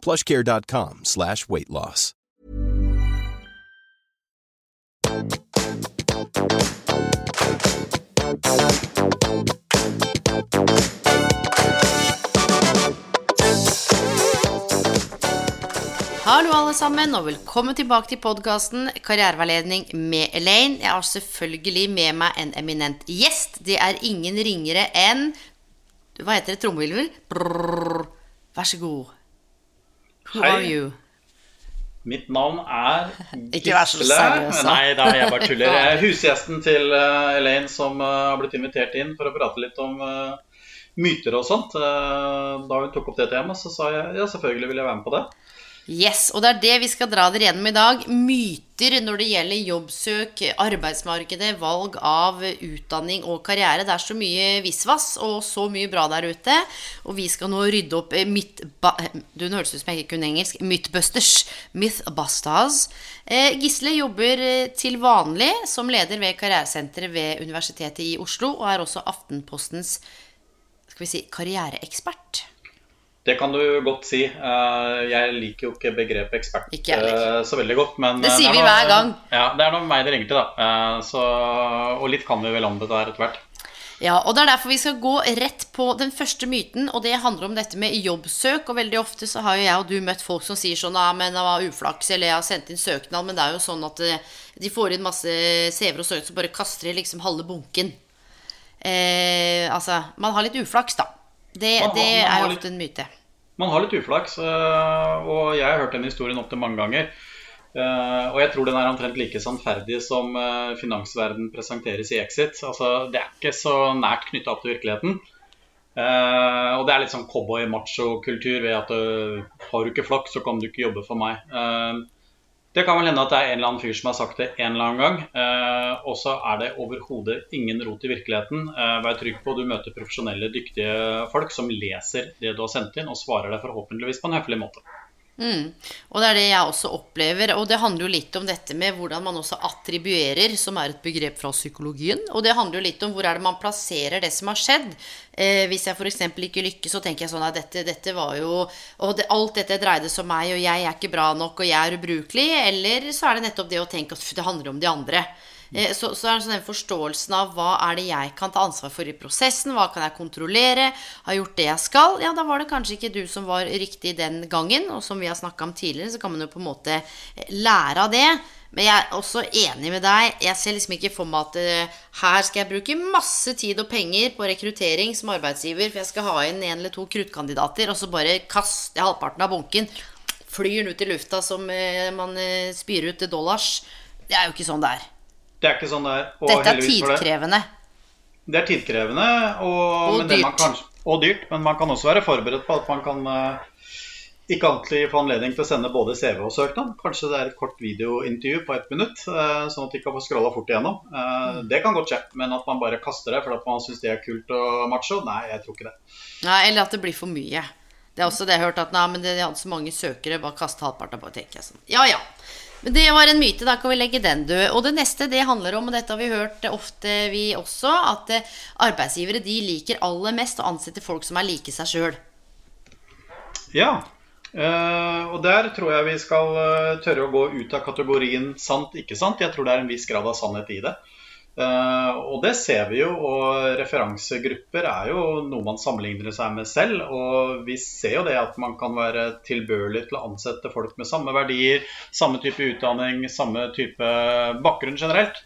plushcare.com slash weight loss. Hallo alle sammen, og velkommen tilbake til podkasten Karriereveiledning med Elaine. Jeg har selvfølgelig med meg en eminent gjest. Det er ingen ringere enn Hva heter det? Trommevirvel? Vær så god. Who Hei. are you? Mitt navn er Ikke vær så seriøs. Nei, da er jeg bare tuller. Jeg er husgjesten til eh, Elaine som eh, har blitt invitert inn for å prate litt om eh, myter og sånt. Eh, da hun tok opp det temaet, så sa jeg ja, selvfølgelig vil jeg være med på det. Yes, og det er det vi skal dra dere gjennom i dag. Myter når det gjelder jobbsøk, arbeidsmarkedet, valg av utdanning og karriere. Det er så mye visvas og så mye bra der ute. Og vi skal nå rydde opp mitt... Du, nå hørtes ut som jeg ikke kunne engelsk. Mythbusters. Mythbusters. Eh, Gisle jobber eh, til vanlig som leder ved Karrieresenteret ved Universitetet i Oslo, og er også Aftenpostens skal vi si, karriereekspert. Det kan du godt si. Eh, Jeg liker jo ikke begrepet ekspert Ikke eh, så veldig godt. Men Det eh, sier er vi noe- hver gang. Ja, Det er noe meg det ringer til, da. Så, og litt kan vi vel om det der etter hvert. Ja, og det er derfor vi skal gå rett på den første myten, og det handler om dette med jobbsøk. Og veldig ofte så har jo jeg og du møtt folk som sier sånn Ja, men det var uflaks, eller jeg har sendt inn søknad, men det er jo sånn at de får inn masse CV-er og søknader, så bare kaster de liksom halve bunken. Eh, altså, man har litt uflaks, da. Det, det er jo ofte en myte. Man har litt uflaks, øh, og jeg har hørt den historien opptil mange ganger. Eh, og jeg tror den er omtrent like sannferdig som uh, finansverden presenteres i Exit. Altså, det er ikke så nært knytta opp til virkeligheten. Uh, og det er litt sånn cowboy-macho-kultur ved at uh, har du ikke flaks, så kan du ikke jobbe for meg. Eh, det kan vel hende at det er en eller annen fyr som har sagt det en eller annen gang. Eh, og så er det overhodet ingen rot i virkeligheten. Eh, vær trygg på at du møter profesjonelle, dyktige folk som leser det du har sendt inn, og svarer deg forhåpentligvis på en høflig måte. Mm. Og det er det jeg også opplever. Og det handler jo litt om dette med hvordan man også attribuerer, som er et begrep fra psykologien. Og det handler jo litt om hvor er det man plasserer det som har skjedd. Eh, hvis jeg f.eks. ikke lykkes, så tenker jeg sånn at dette, dette var jo Og det, alt dette dreide seg om meg, og jeg er ikke bra nok, og jeg er ubrukelig. Eller så er det nettopp det å tenke at det handler om de andre. Eh, Så, så er det sånn den forståelsen av hva er det jeg kan ta ansvar for i prosessen, hva kan jeg kontrollere, har gjort det jeg skal. Ja, da var det kanskje ikke du som var riktig den gangen, og som vi har snakka om tidligere, så kan man jo på en måte eh, lære av det. Men jeg er også enig med deg. Jeg ser liksom ikke for meg at eh, her skal jeg bruke masse tid og penger på rekruttering som arbeidsgiver, for jeg skal ha inn en eller to kruttkandidater, og så bare kaster jeg halvparten av bunken. Flyr den ut i lufta som man spyr ut dollars. Det er jo ikke sånn det er. Det er ikke sånn det er. Dette er tidkrevende. det. Det er tidkrevende og, Og men det man dyrt. kanskje, og dyrt. Men man kan også være forberedt på at man kan eh, ikke alltid få anledning til å sende både CV og søknad. Kanskje det er et kort videointervju på ett minutt, eh, sånn at de kan få scrolla fort igjennom. Eh, Det kan godt skje, men at man bare kaster det fordi at man syns det er kult og macho, nei, jeg tror ikke det. Nei, eller at det blir for mye. Det er også det jeg har hørt at nei, men de hadde så mange søkere, bare kaste halvparten på, tenker jeg sånn. Ja, ja. Det var en myte, da kan vi legge den død. Og det neste det handler om, og dette har vi hørt ofte vi også, at eh, arbeidsgivere de liker aller mest å ansette folk som er like seg sjøl. Ja, Uh, og der tror jeg vi skal uh, tørre å gå ut av kategorien sant, ikke sant. Jeg tror det er en viss grad av sannhet i det. Eh, og det ser vi jo, og referansegrupper er jo noe man sammenligner seg med selv. Og vi ser jo det at man kan være tilbørlig til å ansette folk med samme verdier, samme type utdanning, samme type bakgrunn generelt.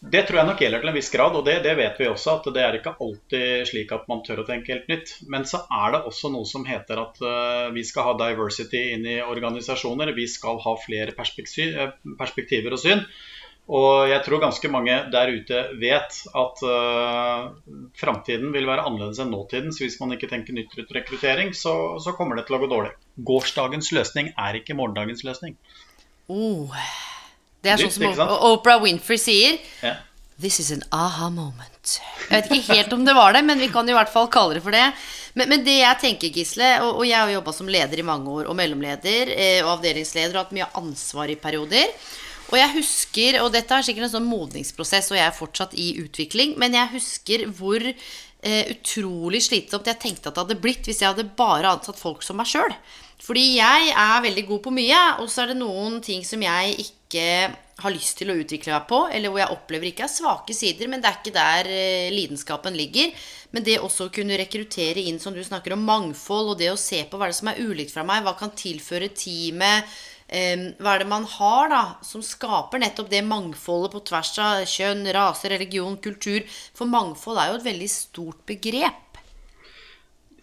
Det tror jeg nok gjelder til en viss grad, og det, det vet vi også. At det er ikke alltid slik at man tør å tenke helt nytt. Men så er det også noe som heter at eh, vi skal ha diversity inn i organisasjoner. Vi skal ha flere eh, perspektiver og syn. Og jeg tror ganske mange der ute vet at uh, framtiden vil være annerledes enn nåtiden. Så hvis man ikke tenker nytt rundt rekruttering, så, så, kommer det til å gå dårlig. Gårsdagens løsning er ikke morgendagens løsning. Oh, det er sånn som Oprah Winfrey sier. Yeah. This is an aha moment. Jeg vet ikke helt om det var det, men vi kan i hvert fall kalle det for det. Men, men det jeg tenker, Gisle, og, og jeg har jobba som leder i mange år, og mellomleder eh, og avdelingsleder, og hatt mye ansvar i perioder. Og jeg husker, og dette er sikkert en sånn modningsprosess, og jeg er fortsatt i utvikling, men jeg husker hvor eh, utrolig slitsomt jeg tenkte at det hadde blitt hvis jeg hadde bare ansatt folk som meg sjøl. Fordi jeg er veldig god på mye, og så er det noen ting som jeg ikke har lyst til å utvikle meg på, eller hvor jeg opplever ikke er svake sider, men det er ikke der eh, lidenskapen ligger. Men det også å kunne rekruttere inn, som du snakker om, mangfold, og det å se på hva det som er ulikt fra meg, hva kan tilføre teamet, hva er det man har da, som skaper nettopp det mangfoldet på tvers av kjønn, rase, religion, kultur? For mangfold er jo et veldig stort begrep.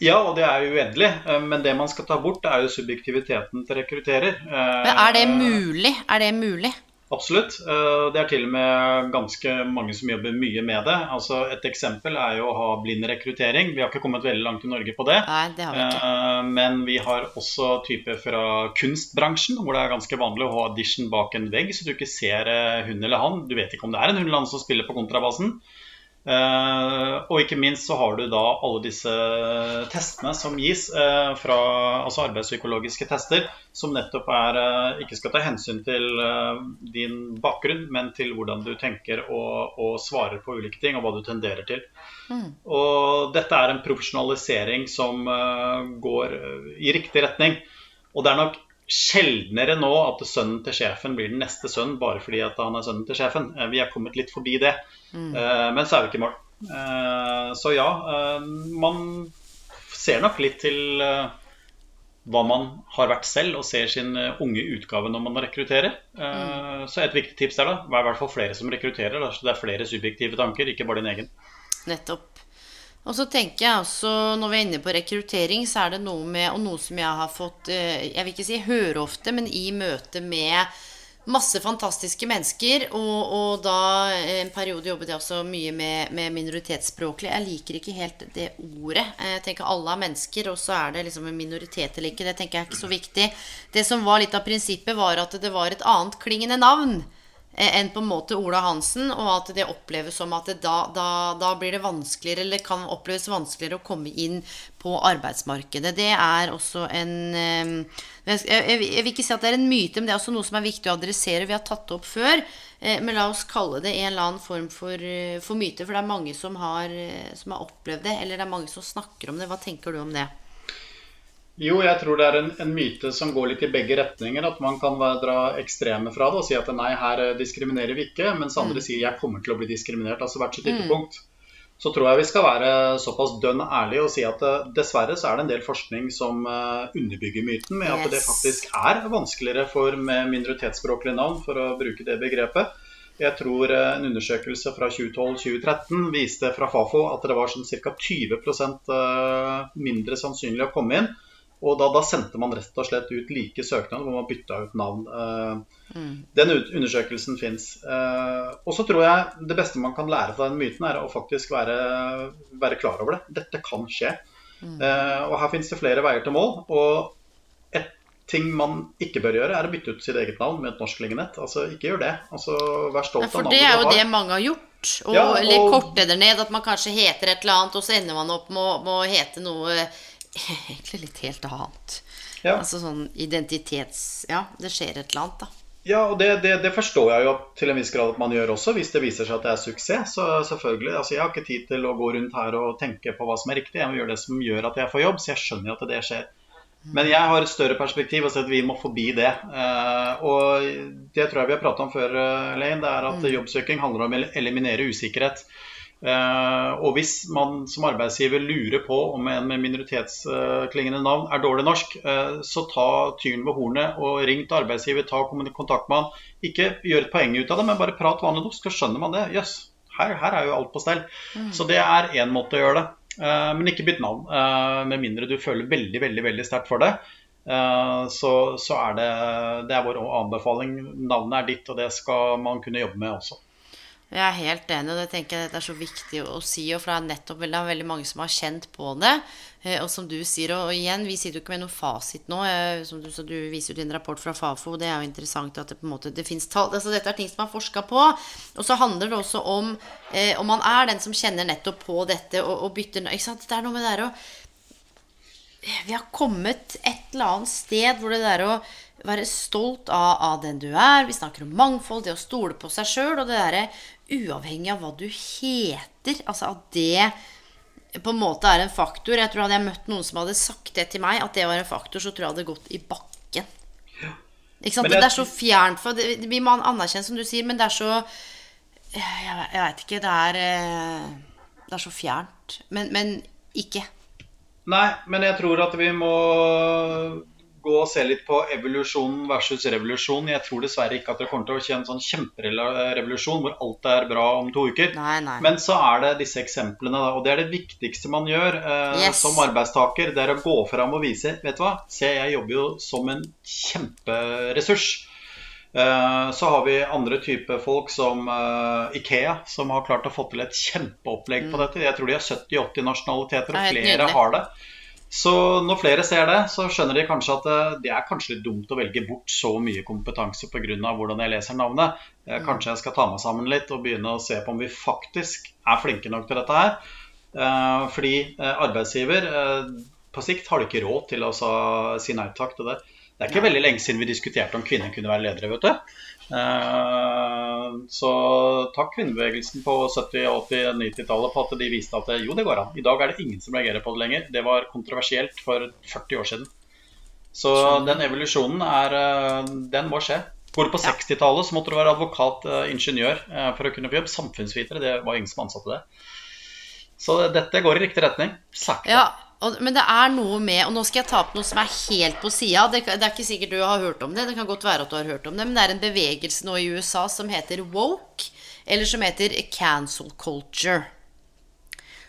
Ja, og det er uendelig. Eh, men det man skal ta bort, er jo subjektiviteten til rekrutterer. Men er det mulig? Er det mulig? Absolutt. Eh, det er til og med ganske mange som jobber mye med det. Altså et eksempel er jo å ha blind rekruttering. Vi har ikke kommet veldig langt i Norge på det. Nei, det har vi ikke. Eh, men vi har også typer fra kunstbransjen, hvor det er ganske vanlig å ha audition bak en vegg, så du ikke ser eh, hun eller han. Du vet ikke om det er en hund eller han som spiller på kontrabassen. Uh, og ikke minst så har du da alle disse testene som gis uh, fra altså arbeidspsykologiske tester, som nettopp er uh, ikke skal ta hensyn til din bakgrunn, men til hvordan du tenker og, og, svarer på ulike ting, og hva du tenderer til. Mm. Og dette er en profesjonalisering som går i riktig retning. Og det er nok sjeldnere nå at sønnen til sjefen blir den neste sønnen bare fordi at han er sønnen til sjefen. Eh, vi er kommet litt forbi det. Mm. Eh, men så er vi ikke i mål. Eh, så ja, man ser nok litt til hva man har vært selv, og ser sin unge utgave når man rekrutterer. Mm. Så et viktig tips er da, vær i hvert fall flere som rekrutterer. Da, så det er flere subjektive tanker, ikke bare din egen. Nettopp. Og så tenker jeg også, når vi er inne på rekruttering, så er det noe med Og noe som jeg har fått eh, Jeg vil ikke si høre ofte, men i møte med masse fantastiske mennesker. Og, og da en periode jobbet jeg også mye med, med minoritetsspråklig. Jeg liker ikke helt det ordet. Jeg tenker alle er mennesker, og så er det liksom en minoritet eller ikke. Det tenker jeg er ikke så viktig. Det som var litt av prinsippet, var at det var et annet klingende navn. Eh, enn på en måte Ola Hansen, og at det oppleves som at da, da, da, blir det vanskeligere, eller kan oppleves vanskeligere å komme inn på arbeidsmarkedet. Det er også en eh, Jeg vil ikke si at det er en myte, men det er også noe som er viktig å adressere. Vi har tatt det opp før, eh, men la oss kalle det en eller annen form for, for myte. For det er mange som har, som har opplevd det, eller det er mange som snakker om det. Hva tenker du om det? Jo, jeg tror det er en, en, myte som går litt i begge retninger. At man kan dra ekstreme fra det og si at nei, her diskriminerer vi ikke. Mens andre mm. sier jeg kommer til å bli diskriminert. Altså hvert sitt ytterpunkt. Mm. Så tror jeg vi skal være såpass dønn ærlige og si at uh, dessverre så er det en del forskning som uh, underbygger myten med yes. at det faktisk er vanskeligere for med minoritetsspråklige navn, for å bruke det begrepet. Jeg tror en undersøkelse fra 2012-2013 viste fra Fafo at det var sånn ca. 20% mindre sannsynlig å komme inn og da, da, sendte man rett og slett ut like søknader hvor man bytta ut navn. Uh, mm. Den undersøkelsen fins. Eh, og så tror jeg det beste man kan lære fra den myten, er å faktisk være, være klar over det. Dette kan skje. Mm. Uh, og her fins det flere veier til mål. Og et ting man ikke bør gjøre, er å bytte ut sitt eget navn med et norsklignende. Altså, ikke gjør det. Altså, vær stolt av navnet du har. For det er jo det mange har gjort. Og, ja, og... Eller korte det ned. At man kanskje heter et eller annet, og så ender man opp med å hete noe egentlig litt helt annet. Ja. Altså sånn identitets... Ja, det skjer et eller annet, da. Ja, og det, det, det, forstår jeg jo til en viss grad at man gjør også, hvis det viser seg at det er suksess. Så selvfølgelig, altså Jeg har ikke tid til å gå rundt her og tenke på hva som er riktig. Jeg må gjøre det som gjør at jeg får jobb, så jeg skjønner jo at det skjer. Men jeg har et større perspektiv og sier at vi må forbi det. Uh, og det tror jeg vi har pratet om før, Lane, det er at mm. jobbsøking handler om å eliminere usikkerhet. Eh, og hvis man som arbeidsgiver lurer på om en med minoritetsklingende navn er dårlig norsk, eh, så ta tyren ved hornet og ring til arbeidsgiver, ta kontakt med han. Ikke gjør et poeng ut av det, men bare prat vanlig norsk, så skjønner man det. Jøss, yes, her, her, er jo alt på stell. Mm. Så det er én måte å gjøre det. Eh, men ikke bytt navn, med mindre du føler veldig, veldig, veldig sterkt for det. så, så, er det, det er vår anbefaling. Navnet er ditt, og det skal man kunne jobbe med også. Jeg er helt enig, og det tenker jeg det er så viktig å si. For det er nettopp veldig, veldig mange som har kjent på det. Eh, og som du sier, og igjen, vi sitter jo ikke med noen fasit nå. Eh, som du, du viser jo din rapport fra Fafo. Det er jo interessant at det på en måte det fins tall. Altså, dette er ting som er forska på. Og så handler det også om eh, om man er den som kjenner nettopp på dette og, og bytter ikke sant? Det er noe med det å Vi har kommet et eller annet sted hvor det der å være stolt av, av, den du er. Vi snakker om mangfold, det å stole på seg sjøl. Og det derre uavhengig av hva du heter. Altså at det på en måte er en faktor. Jeg tror Hadde jeg møtt noen som hadde sagt det til meg, at det var en faktor, så tror jeg hadde gått i bakken. Ja. Ikke sant? Det, det, er så fjernt for det, Vi må anerkjenne, som du sier, men det er så Jeg, jeg veit ikke. Det er, eh, det er så fjernt. Men, men ikke. Nei, men jeg tror at vi må gå og se litt på evolusjon versus revolusjon. Jeg tror dessverre ikke at det kommer til å skje en sånn kjemperevolusjon hvor alt er bra om to uker. Nei, nei. Men så er det disse eksemplene, og det er det viktigste man gjør eh, yes. som arbeidstaker. Det er å gå fram og vise Vet du hva, se, jeg jobber jo som en kjemperessurs. Eh, så har vi andre typer folk som uh, Ikea, som har klart å få til et kjempeopplegg mm. på dette. Jeg tror de har 70-80 nasjonaliteter, og flere har det. Så når flere ser det, så skjønner de kanskje at eh, det er kanskje litt dumt å velge bort så mye kompetanse pga. hvordan jeg leser navnet. Eh, mm. Kanskje jeg skal ta meg sammen litt og begynne å se på om vi faktisk er flinke nok til dette her. Eh, fordi arbeidsgiver på sikt har de ikke råd til å si nei takk til det. Det er ikke veldig lenge siden vi diskuterte om kvinner kunne være ledere. vet du. Eh, så takk kvinnebevegelsen på 70-, 80-, 90-tallet på at de viste at jo, det går an. I dag er det ingen som reagerer på det lenger. Det var kontroversielt for 40 år siden. Så den evolusjonen er eh, Den må skje. Går du på 60-tallet, så måtte du være advokat, eh, ingeniør for å kunne få jobb. Samfunnsvitere, det var ingen som ansatte det. Så dette går i riktig retning. Sakte. Ja, og, men det er noe med Og nå skal jeg ta opp noe som er helt på sida. Det, det, er ikke sikkert du har hørt om det. Det kan godt være at du har hørt om det. Men det er en bevegelse nå i USA som heter woke. Eller som heter cancel culture.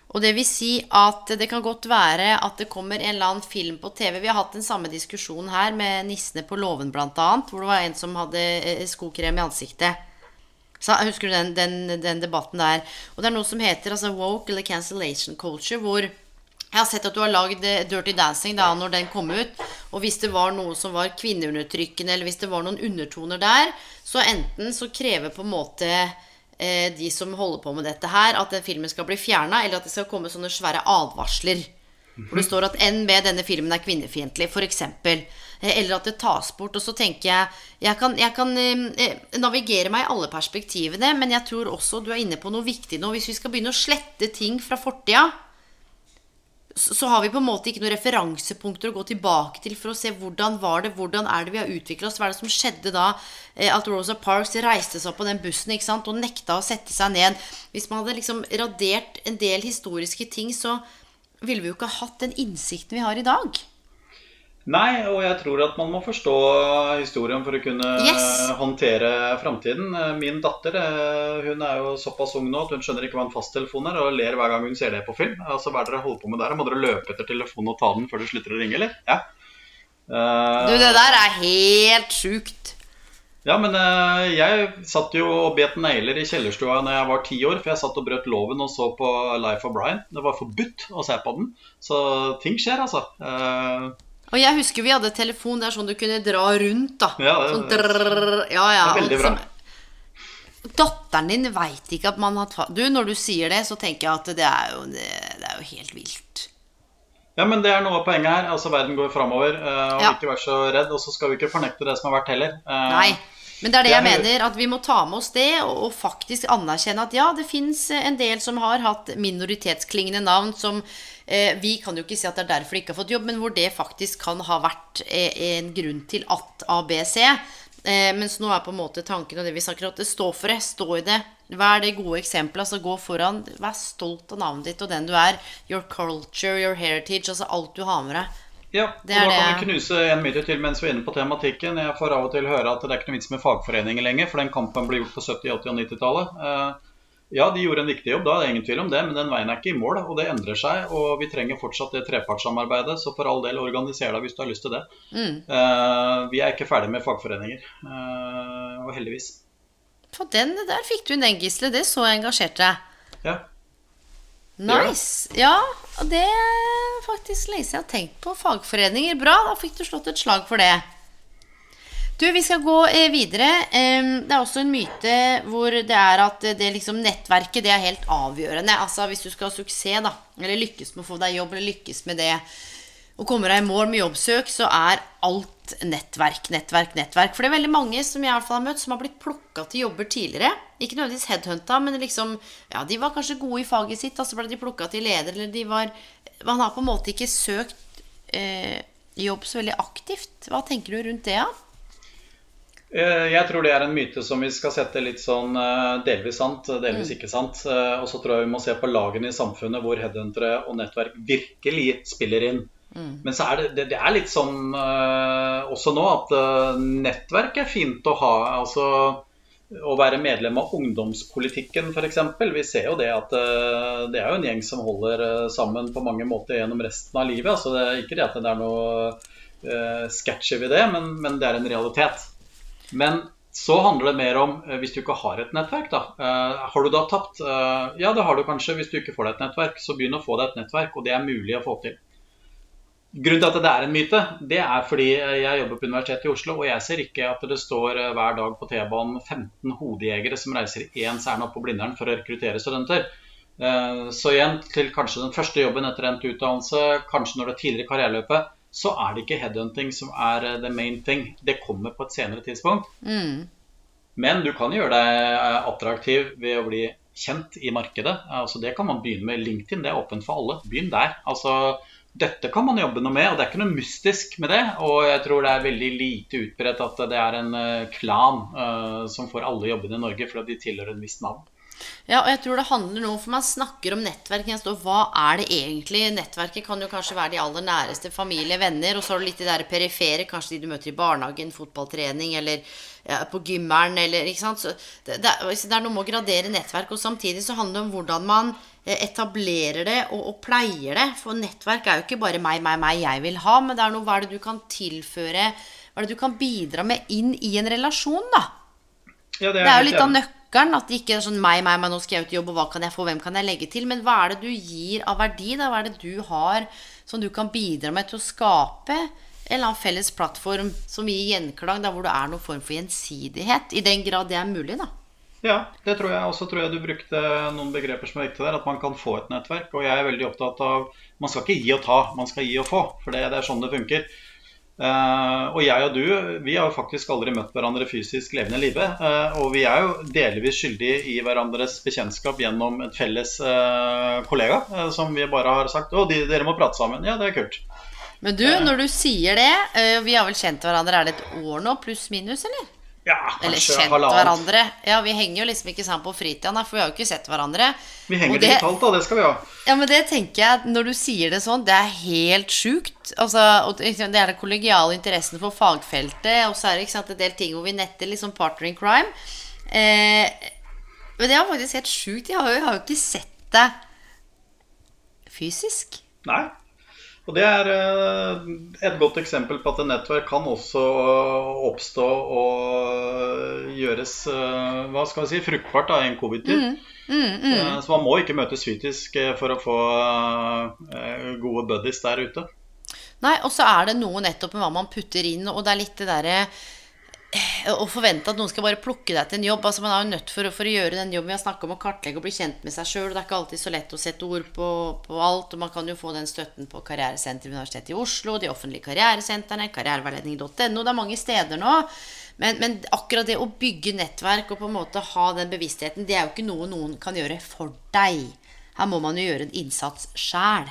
Og det vil si at det kan godt være at det kommer en eller annen film på TV. Vi har hatt den samme diskusjonen her med nissene på låven bl.a. Hvor det var en som hadde eh, skokrem i ansiktet. Så Husker du den, den, den, debatten der? Og det er noe som heter altså, woke eller cancellation culture, hvor jeg har sett at du har lagd eh, Dirty Dancing da når den kom ut. Og hvis det var noe som var kvinneundertrykkende, eller hvis det var noen undertoner der, så enten så krever på en måte eh, de som holder på med dette her, at den filmen skal bli fjerna, eller at det skal komme sånne svære advarsler. Hvor det står at NB, denne filmen er kvinnefiendtlig, f.eks. Eh, eller at det tas bort. Og så tenker jeg Jeg kan, jeg kan eh, eh, navigere meg i alle perspektivene, men jeg tror også du er inne på noe viktig nå. Hvis vi skal begynne å slette ting fra fortida, så har vi på en måte ikke noen referansepunkter å gå tilbake til for å se hvordan var det, hvordan er det vi har utvikla oss. Hva er det som skjedde da eh, at Rosa Parks reiste seg opp på den bussen ikke sant, og nekta å sette seg ned? Hvis man hadde liksom radert en del historiske ting, så ville vi jo ikke hatt den innsikten vi har i dag. Nei, og jeg tror at man må forstå historien for å kunne yes. håndtere framtiden. Min datter eh, hun er jo såpass ung nå at hun skjønner ikke hva en fasttelefon er, og ler hver gang hun ser det på film. Altså, Hva er det dere holder på med der? Må dere løpe etter telefonen og ta den før du slutter å ringe, eller? Ja. Uh, du, det der er helt sjukt. Ja, men uh, jeg satt jo og bet negler i kjellerstua når jeg var ti år, for jeg satt og brøt loven og så på Life of Brian. Det var forbudt å se på den. Så ting skjer, altså. Uh, og jeg husker vi hadde telefon der sånn du kunne dra rundt. da Ja, det, sånn drrr, ja, ja, det er veldig bra. Datteren din veit ikke at man har tatt Du, når du sier det, så tenker jeg at det er jo, det, det er jo helt vilt. Ja, men det er noe av poenget her. Altså, Verden går framover. Uh, og ja. ikke vær så redd. Og så skal vi ikke fornekte det som har vært heller. Uh, Nei. Men det er det, jeg mener, at vi må ta med oss det, og, og faktisk anerkjenne at ja, det fins en del som har hatt minoritetsklingende navn som Eh, vi kan jo ikke si at det er derfor de ikke har fått jobb, men hvor det faktisk kan ha vært eh, en grunn til at ABC. Eh, mens nå er på en måte tanken og det vi snakker om, at det står for det. Stå i det. Vær det gode eksempelet. Altså gå foran. Vær stolt av navnet ditt og den du er. Your culture, your heritage. Altså alt du har med deg. Ja, og da kan vi knuse en myte til mens vi er inne på tematikken. Jeg får av og til høre at det er ikke noe vits med fagforeninger lenger, for den kampen ble gjort på 70-, 80- og 90-tallet. Ja, de gjorde en viktig jobb, da er det ingen tvil om det, men den veien er ikke i mål. Og det endrer seg, og vi trenger fortsatt det trepartssamarbeidet. Så for all del, organiser deg hvis du har lyst til det. Mm. Uh, vi er ikke ferdig med fagforeninger, uh, og heldigvis. For den der fikk du den, Gisle. Det så engasjerte deg. Ja. Nice. Ja, og det er faktisk lenge siden jeg har tenkt på. Fagforeninger. Bra, da fikk du slått et slag for det. Du, vi skal gå eh, videre. Det er også en myte hvor det er at det liksom nettverket det er helt avgjørende. Altså Hvis du skal ha suksess, da, eller lykkes med å få deg jobb, eller lykkes med det og kommer deg i mål med jobbsøk, så er alt nettverk, nettverk, nettverk. For det er veldig mange som jeg i hvert fall har møtt, som har blitt plukka til jobber tidligere. Ikke nødvendigvis headhunta, men liksom Ja, de var kanskje gode i faget sitt, og så ble de plukka til leder, eller de var Man har på en måte ikke søkt eh, jobb så veldig aktivt. Hva tenker du rundt det, da? Ja? Eh, jeg tror det er en myte som vi skal sette litt sånn eh, delvis sant, delvis mm. ikke sant. Eh, og så tror jeg vi må se på lagene i samfunnet hvor headhuntere og nettverk virkelig spiller inn. Mm. Men så er det, det, er litt sånn også nå at nettverk er fint å ha. Altså å være medlem av ungdomspolitikken f.eks. Vi ser jo det at det er jo en gjeng som holder sammen på mange måter gjennom resten av livet. Altså det er ikke det at det er noe sketchy ved det, men, men det er en realitet. Men så handler det mer om eh, hvis du ikke har et nettverk. da. Uh, har du da tapt? Uh, ja, det har du kanskje hvis du ikke får deg et nettverk. Så begynn å få deg et nettverk, og det er mulig å få til. Grunnen til at det er en myte, det er fordi jeg jobber på Universitetet i Oslo, og jeg ser ikke at det står hver dag på T-banen 15 hodejegere som reiser ens ærend opp på Blindern for å rekruttere studenter. Så igjen til kanskje den første jobben etter endt utdannelse, kanskje når det er tidligere karriereløpet så er det ikke headhunting som er eh, the main thing. Det kommer på et senere tidspunkt. Mm. Men du kan gjøre deg eh, attraktiv ved å bli kjent i markedet. Altså, det kan man begynne med. LinkedIn det er åpent for alle. Begynn der. Altså, dette kan man jobbe noe med, og det er ikke noe mystisk med det. Og jeg tror det er veldig lite utbredt at det er en eh, klan uh, som får alle jobbene i Norge fordi de tilhører en viss navn. Ja, og jeg tror det handler noe, For man snakker om nettverk. Og hva er det egentlig? Nettverket kan jo kanskje være de aller næreste familie, venner. Og så har du litt de der perifere, kanskje de du møter i barnehagen, fotballtrening eller ja, på gymmeren eller ikke sant. Så det, det, det er noe med å gradere nettverk. Og samtidig så handler det om hvordan man eh, etablerer det og, og, pleier det. For nettverk er jo ikke bare meg, meg, meg jeg vil ha, men det er noe hva er det du kan tilføre Hva er det du kan bidra med inn i en relasjon, da? Ja, det, er det, er jo litt av nøkkelen nøkkelen. At det ikke er sånn meg, meg, meg, nå skal jeg ut i jobb, og hva kan jeg få, hvem kan jeg legge til? Men hva er det du gir av verdi? da? Hva er det du har som du kan bidra med til å skape en eller annen felles plattform som gir gjenklang, da, hvor det er noen form for gjensidighet? I den grad det er mulig, da. Ja, det tror jeg. også tror jeg du brukte noen begreper som er viktige der. At man kan få et nettverk. Og jeg er veldig opptatt av Man skal ikke gi og ta, man skal gi og få. For det, det er sånn det funker. Uh, og jeg og du vi har faktisk aldri møtt hverandre fysisk levende i livet. Uh, og vi er jo delvis skyldige i hverandres bekjentskap gjennom et felles uh, kollega som vi bare har sagt å, de, dere må prate sammen. Ja, det er kult. Men du, når du sier det Vi har vel kjent hverandre, er det et år nå, pluss minus, eller? Ja, Eller kjent halvannet. hverandre. Ja, Vi henger jo liksom ikke sammen på fritida, for vi har jo ikke sett hverandre. Vi henger det, digitalt, da. Det skal vi ha. Ja, men det tenker jeg, når du sier det sånn, det er helt sjukt. Altså, det er den kollegiale interessen for fagfeltet, og så er det ikke sant, en del ting hvor vi netter liksom partnering crime. Eh, men det er faktisk helt sjukt. Jeg har jo, jeg har jo ikke sett deg fysisk. Nei. Og Det er eh, et godt eksempel på at et nettverk kan også oppstå og gjøres eh, hva skal vi si, fruktbart da, i en covid-tid. Mm, mm, mm. Eh, så man må ikke møtes fysisk for å få gode buddies der ute. Nei, og så er det noe nettopp med hva man putter inn, og det er litt det derre å forvente at noen skal bare plukke deg til en jobb. altså Man er jo nødt for, for å gjøre den jobben vi har snakka om, å kartlegge og bli kjent med seg sjøl. Det er ikke alltid så lett å sette ord på, på, alt. og Man kan jo få den støtten på Karrieresenteret ved Universitetet i Oslo, de offentlige karrieresentrene, karriereveiledning.no. Det er mange steder nå. Men, men, akkurat det å bygge nettverk og på en måte ha den bevisstheten, det er jo ikke noe noen kan gjøre for deg. Her må man jo gjøre en innsats sjæl.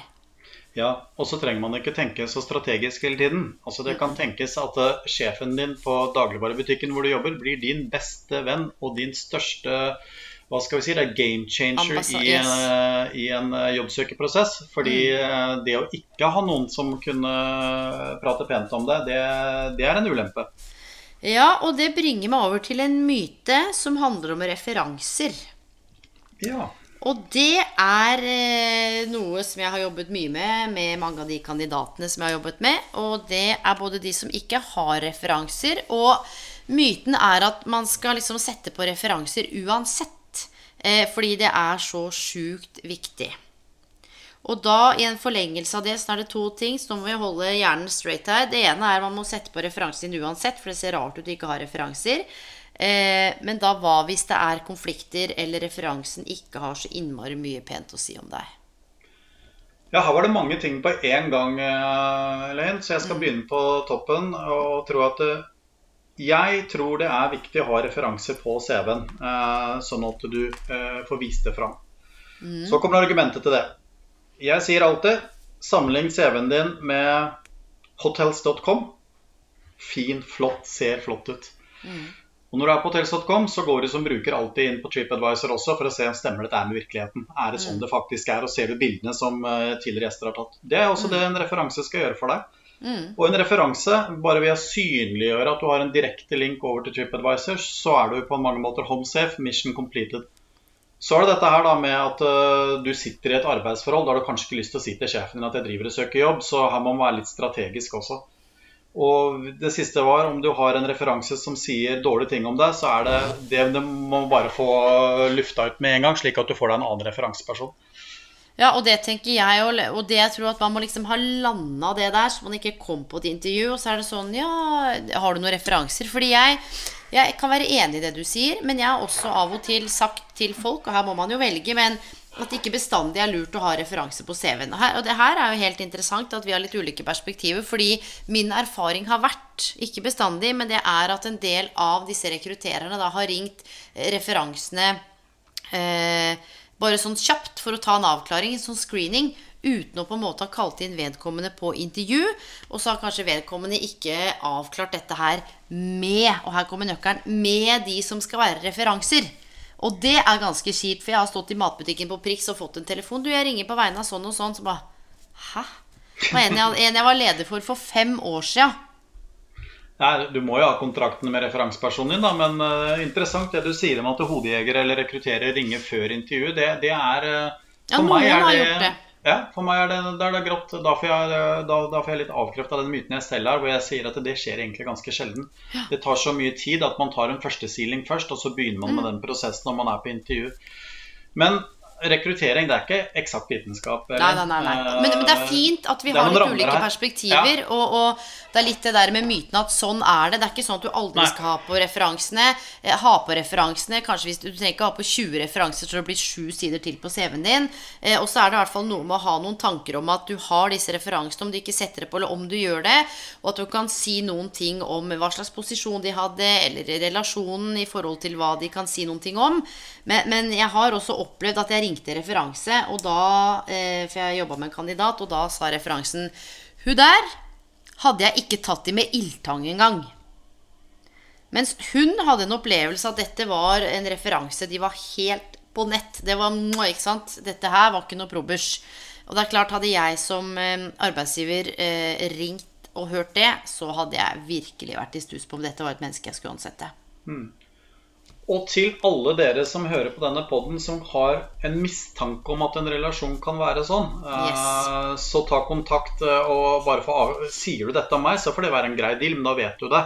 Ja, og så trenger man ikke tenke så strategisk hele tiden. Altså Det kan tenkes at uh, sjefen din på dagligvarebutikken hvor du jobber, blir din beste venn og din største hva skal vi si, det er game changer i, uh, i, en uh, jobbsøkerprosess. Fordi mm. det å ikke ha noen som kunne prate pent om det, det, det er en ulempe. Ja, og det bringer meg over til en myte som handler om referanser. Ja. Og det er eh, noe som jeg har jobbet mye med med mange av de kandidatene som jeg har jobbet med. Og det er både de som ikke har referanser, og myten er at man skal liksom sette på referanser uansett. Eh, fordi det er så sjukt viktig. Og da, i en forlengelse av det, så er det to ting. Så nå må vi holde hjernen straight her. Det ene er at man må sette på referansen uansett, for det ser rart ut å ikke ha referanser. Eh, men da hva hvis det er konflikter, eller referansen ikke har så innmari mye pent å si om deg? Ja, her var det mange ting på én gang, eh, Elaine, så jeg skal begynne på toppen og tro at eh, jeg tror det er viktig å ha referanser på CV-en, eh, sånn at du eh, får vist det fram. Så kommer argumentet til det. Jeg sier alltid sammenlign CV-en din med hotels.com. Fin, flott, ser flott ut. Og når du er på hotels.com, så går du som bruker alltid inn på TripAdvisor også for å se om stemmer dette er med virkeligheten. Er det sånn det faktisk er, og ser du bildene som eh, tidligere gjester har tatt. Det er også det en referanse skal gjøre for deg. Og en referanse, bare ved å synliggjøre at du har en direkte link over til TripAdvisor, så er du på mange måter home safe, mission completed. Så er det dette her da med at uh, du sitter i et arbeidsforhold. Da har du kanskje ikke lyst til å si til sjefen din at jeg driver og søker jobb, så her må man være litt strategisk også. Og det siste var om du har en referanse som sier dårlige ting om deg, så er det det du må bare få lufta ut med en gang, slik at du får deg en annen referanseperson. Ja, og det tenker jeg, og- det jeg tror at man må liksom ha landa det der, så man ikke kom på et intervju, og så er det sånn Ja, har du noen referanser? Fordi jeg, jeg kan være enig i det du sier, men jeg har også av og til sagt til folk, og her må man jo velge, men at det ikke bestandig er lurt å ha referanse på CV-en. Og det her er jo helt interessant at vi har litt ulike perspektiver, fordi min erfaring har vært, ikke bestandig, men det er at en del av disse rekruttererne da har ringt eh, referansene eh, bare sånn kjapt for å ta en avklaring, en sånn screening, uten å på en måte ha kalt inn vedkommende på intervju. Og så har kanskje vedkommende ikke avklart dette her med, og her kommer nøkkelen, med de som skal være referanser. Og det er ganske kjipt, for jeg har stått i matbutikken på Prix og fått en telefon. Du, jeg ringer på vegne av sånn og sånn. Så bare Hæ? Det var en jeg, en jeg var leder for for fem år sia. Nei, Du må jo ha kontraktene med referansepersonen din, da, men uh, interessant det du sier om at hodejegere eller rekrutterer ringer før intervjuet. Det, det er eh, Ja, noen har gjort det. Ja, for meg er det, det, er det grått. Da får jeg, da, da får jeg litt avkrefta den myten jeg selv har, hvor jeg sier at det skjer egentlig ganske sjelden. Det tar så mye tid at man tar en førstesiling først, og så begynner man Mm. med den prosessen når man er på intervju. Men rekruttering, det er ikke eksakt vitenskap. Nei, nei, nei, nei. Eh, Men, men det er fint at vi har litt ulike her. perspektiver. Og, og det er litt det der med myten at sånn er det. Det er ikke sånn at du aldri Nei. skal ha på referansene. Eh, ha på referansene. Kanskje hvis du, du trenger ikke ha på 20 referanser så det blir sju sider til på CV-en din. Eh, og så er det i hvert fall noe med å ha noen tanker om at du har disse referansene, om du ikke setter det på, eller om du gjør det. Og at du kan si noen ting om hva slags posisjon de hadde, eller relasjonen i forhold til hva de kan si noen ting om. Men, men jeg har også opplevd at jeg ringte referanse, og da eh, For jeg jobba med en kandidat, og da sa referansen Hun der hadde jeg ikke tatt i med ildtang engang. Mens hun hadde en opplevelse at dette var en referanse. De var helt på nett. Det var ikke sant? Dette her var ikke noe probers. Og det er klart, hadde jeg som eh, arbeidsgiver eh, ringt og hørt det, så hadde jeg virkelig vært i stuss på om dette var et menneske jeg skulle ansette. Og til alle dere som hører på denne podden som har en mistanke om at en relasjon kan være sånn, yes. så ta kontakt eh, og bare få av... Sier du dette om meg, så får det være en grei deal, men da vet du det.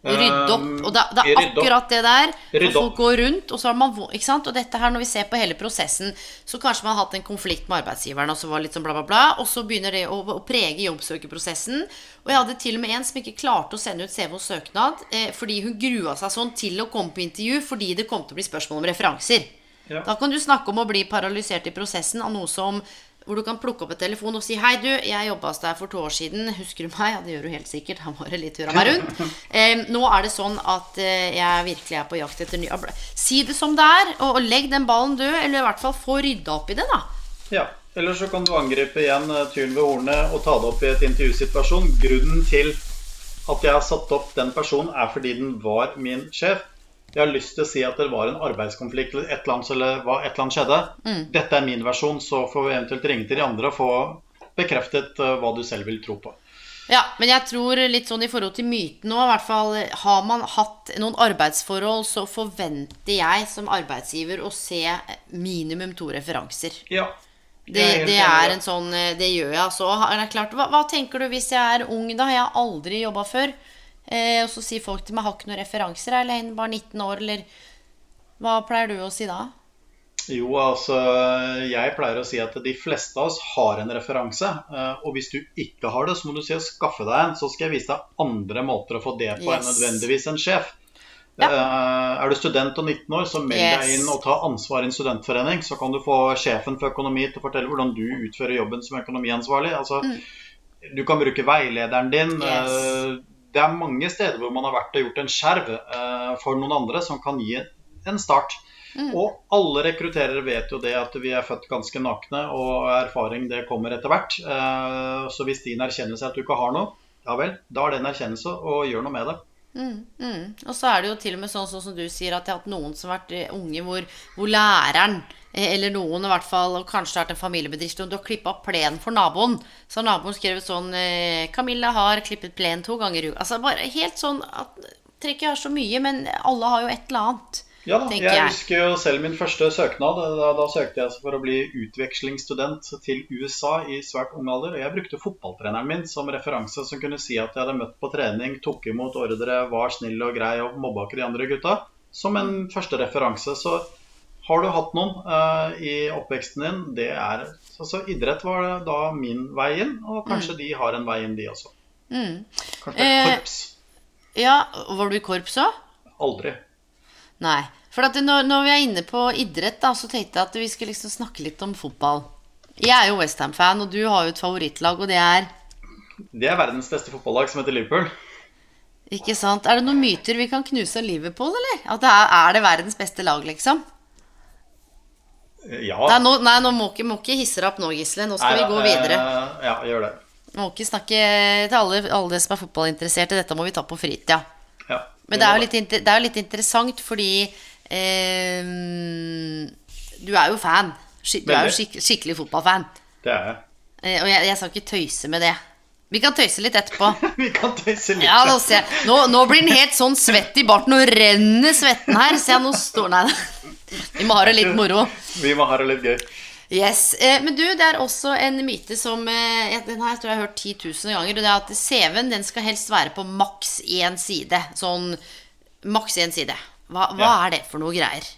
Rydde opp. Og det, det er akkurat det der. Og folk går rundt, og så har man ikke sant? Og dette her, når vi ser på hele prosessen, så kanskje man har hatt en konflikt med arbeidsgiveren, og så var det litt sånn bla, bla, bla, og så begynner det å, å prege jobbsøkerprosessen. Og jeg hadde til og med en som ikke klarte å sende ut CV og søknad eh, fordi hun grua seg sånn til å komme på intervju fordi det kom til å bli spørsmål om referanser. Ja. Da kan du snakke om å bli paralysert i prosessen av noe som hvor du kan plukke opp et telefon og si Hei, du, jeg jobba hos deg for to år siden. Husker du meg? Ja, det gjør du helt sikkert. Han var litt hurra meg rundt. Eh, nå er det sånn at eh, jeg virkelig er på jakt etter ny Si det som det er, og, og legg den ballen død, eller i hvert fall få rydda opp i det, da. Ja. Eller så kan du angripe igjen eh, tyren ved hornet og ta det opp i et intervjusituasjon. Grunnen til at jeg har satt opp den personen, er fordi den var min sjef. Jeg har lyst til å si at det var en arbeidskonflikt eller et eller annet, eller hva et eller annet skjedde. Dette er min versjon, så får vi eventuelt ringe til de andre og få bekreftet eh, hva du selv vil tro på. Ja, men jeg tror litt sånn i forhold til myten nå, i hvert fall har man hatt noen arbeidsforhold, så forventer jeg som arbeidsgiver å se minimum to referanser. Ja. Det, det er en sånn eh, Det gjør jeg altså. Er det klart, hva, hva tenker du hvis jeg er ung, da? Jeg har aldri jobba før. Eh, og så sier folk til meg 'har ikke noen referanser', eller bare 19 år, eller Hva pleier du å si da? Jo, altså jeg pleier å si at de fleste av oss har en referanse. eh, Og hvis du ikke har det, så må du si å skaffe deg en. Så skal jeg vise deg andre måter å få det på enn nødvendigvis en sjef. Ja. Eh, Er du student og 19 år, så meld deg inn og ta ansvar i en studentforening. Så kan du få sjefen for økonomi til å fortelle hvordan du utfører jobben som økonomiansvarlig. Altså, Du kan bruke veilederen din. Mm. Yes. Det er mange steder hvor man har vært og gjort en skjerv eh, for noen andre som kan gi en start. Mm. Og alle rekrutterere vet jo det at vi er født ganske nakne, og erfaring det kommer etter hvert. Eh, Så hvis din erkjennelse er at du ikke har noe, ja vel, da er det en erkjennelse, og gjør noe med det. Mm, mm. Og så er det jo til og med sånn, sånn som du sier, at jeg har hatt noen som har vært unge hvor, hvor læreren eller noen i hvert fall, og kanskje har vært en familiebedrift, og du har klippa plenen for naboen. Så har naboen skrevet sånn eh, 'Camilla har klippet plenen to ganger i uka'. Altså bare helt sånn at ikke være så mye, men alle har jo et eller annet. Ja da, jeg jeg. husker jo selv min første søknad. Da, da søkte jeg for å bli utvekslingsstudent til USA i svært ung alder. Og jeg brukte fotballtreneren min som referanse, som kunne si at jeg hadde møtt på trening, tok imot ordre, var snill og grei og mobba ikke de andre gutta. Som en første referanse. Så har du hatt noen uh, i oppveksten din, det er Altså idrett var det da min vei inn, og kanskje de har en vei inn, de også. Mm. Kanskje det er Eh, korps. Ja, var du i korps òg? Aldri. Nei. For når, når vi er inne på idrett, da, så tenkte jeg at vi skulle liksom snakke litt om fotball. Jeg er jo Westham-fan, og du har jo et favorittlag, og det er Det er verdens beste fotballag, som heter Liverpool. Ikke sant? Er det noen myter vi kan knuse om Liverpool, eller? At det er, er det verdens beste lag, liksom? Ja. Nei, nå, nei, nå må ikke, må ikke hisse deg opp nå, Gisle. Nå skal Nei, vi gå videre. eh, Ja, gjør det. Må ikke snakke til alle, alle som er fotballinteresserte. Dette må vi ta på fritida. Ja, Men det er jo litt, det er jo litt interessant fordi eh, Du er jo fan. Du er jo skik skikkelig fotballfan. Det er jeg. Eh, og jeg, jeg skal ikke tøyse med det. Vi kan tøyse litt etterpå. Vi kan tøyse litt. Ja, nå. Nå, nå blir den helt sånn svett i barten, Nå renner svetten her. Se, nå står Nei, vi må ha det litt moro. Vi må ha det litt gøy. Yes, eh, Men du, det er også en myte som eh, Den her tror jeg har hørt 10 000 ganger. Og det er at CV-en den skal helst være på maks én side. Sånn maks én side. Hva, hva Ja. er det for noe greier?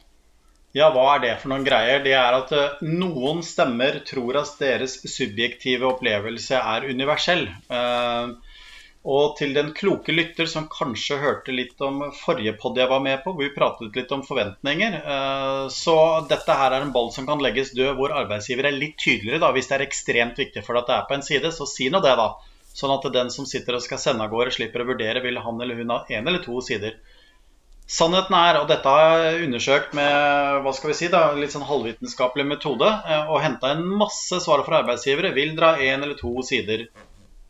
Ja, hva er det for noen greier? Det er at eh, noen stemmer tror at deres subjektive opplevelse er universell. Eh, og til den kloke lytter som kanskje hørte litt om forrige podd jeg var med på, hvor vi pratet litt om forventninger. eh, så dette her er en ball som kan legges død, hvor arbeidsgiver er litt tydeligere. da, Hvis det er ekstremt viktig for deg at det er på en side, så si nå det, da. Sånn at den som sitter og skal sende av gårde, slipper å vurdere vil han eller hun ha én eller to sider. Sannheten er, og dette har jeg undersøkt med hva skal vi si da, litt sånn halvvitenskapelig metode, eh, og henta en masse svar fra arbeidsgivere. Vil dra én eller to sider.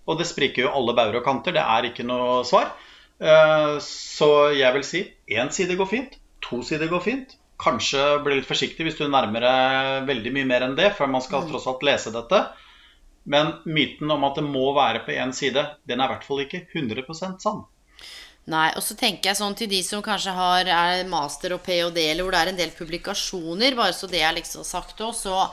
Og det spriker jo alle bauger og kanter. Det er ikke noe svar. Eh, Så jeg vil si én side går fint. To sider går fint. Kanskje bli litt forsiktig hvis du nærmer deg veldig mye mer enn det, for man skal tross alt lese dette. Men myten om at det må være på én side, den er i hvert fall ikke 100% sann. Nei, og så tenker jeg sånn til de som kanskje har er master og ph.d., eller hvor det er en del publikasjoner, bare så det er liksom sagt òg, så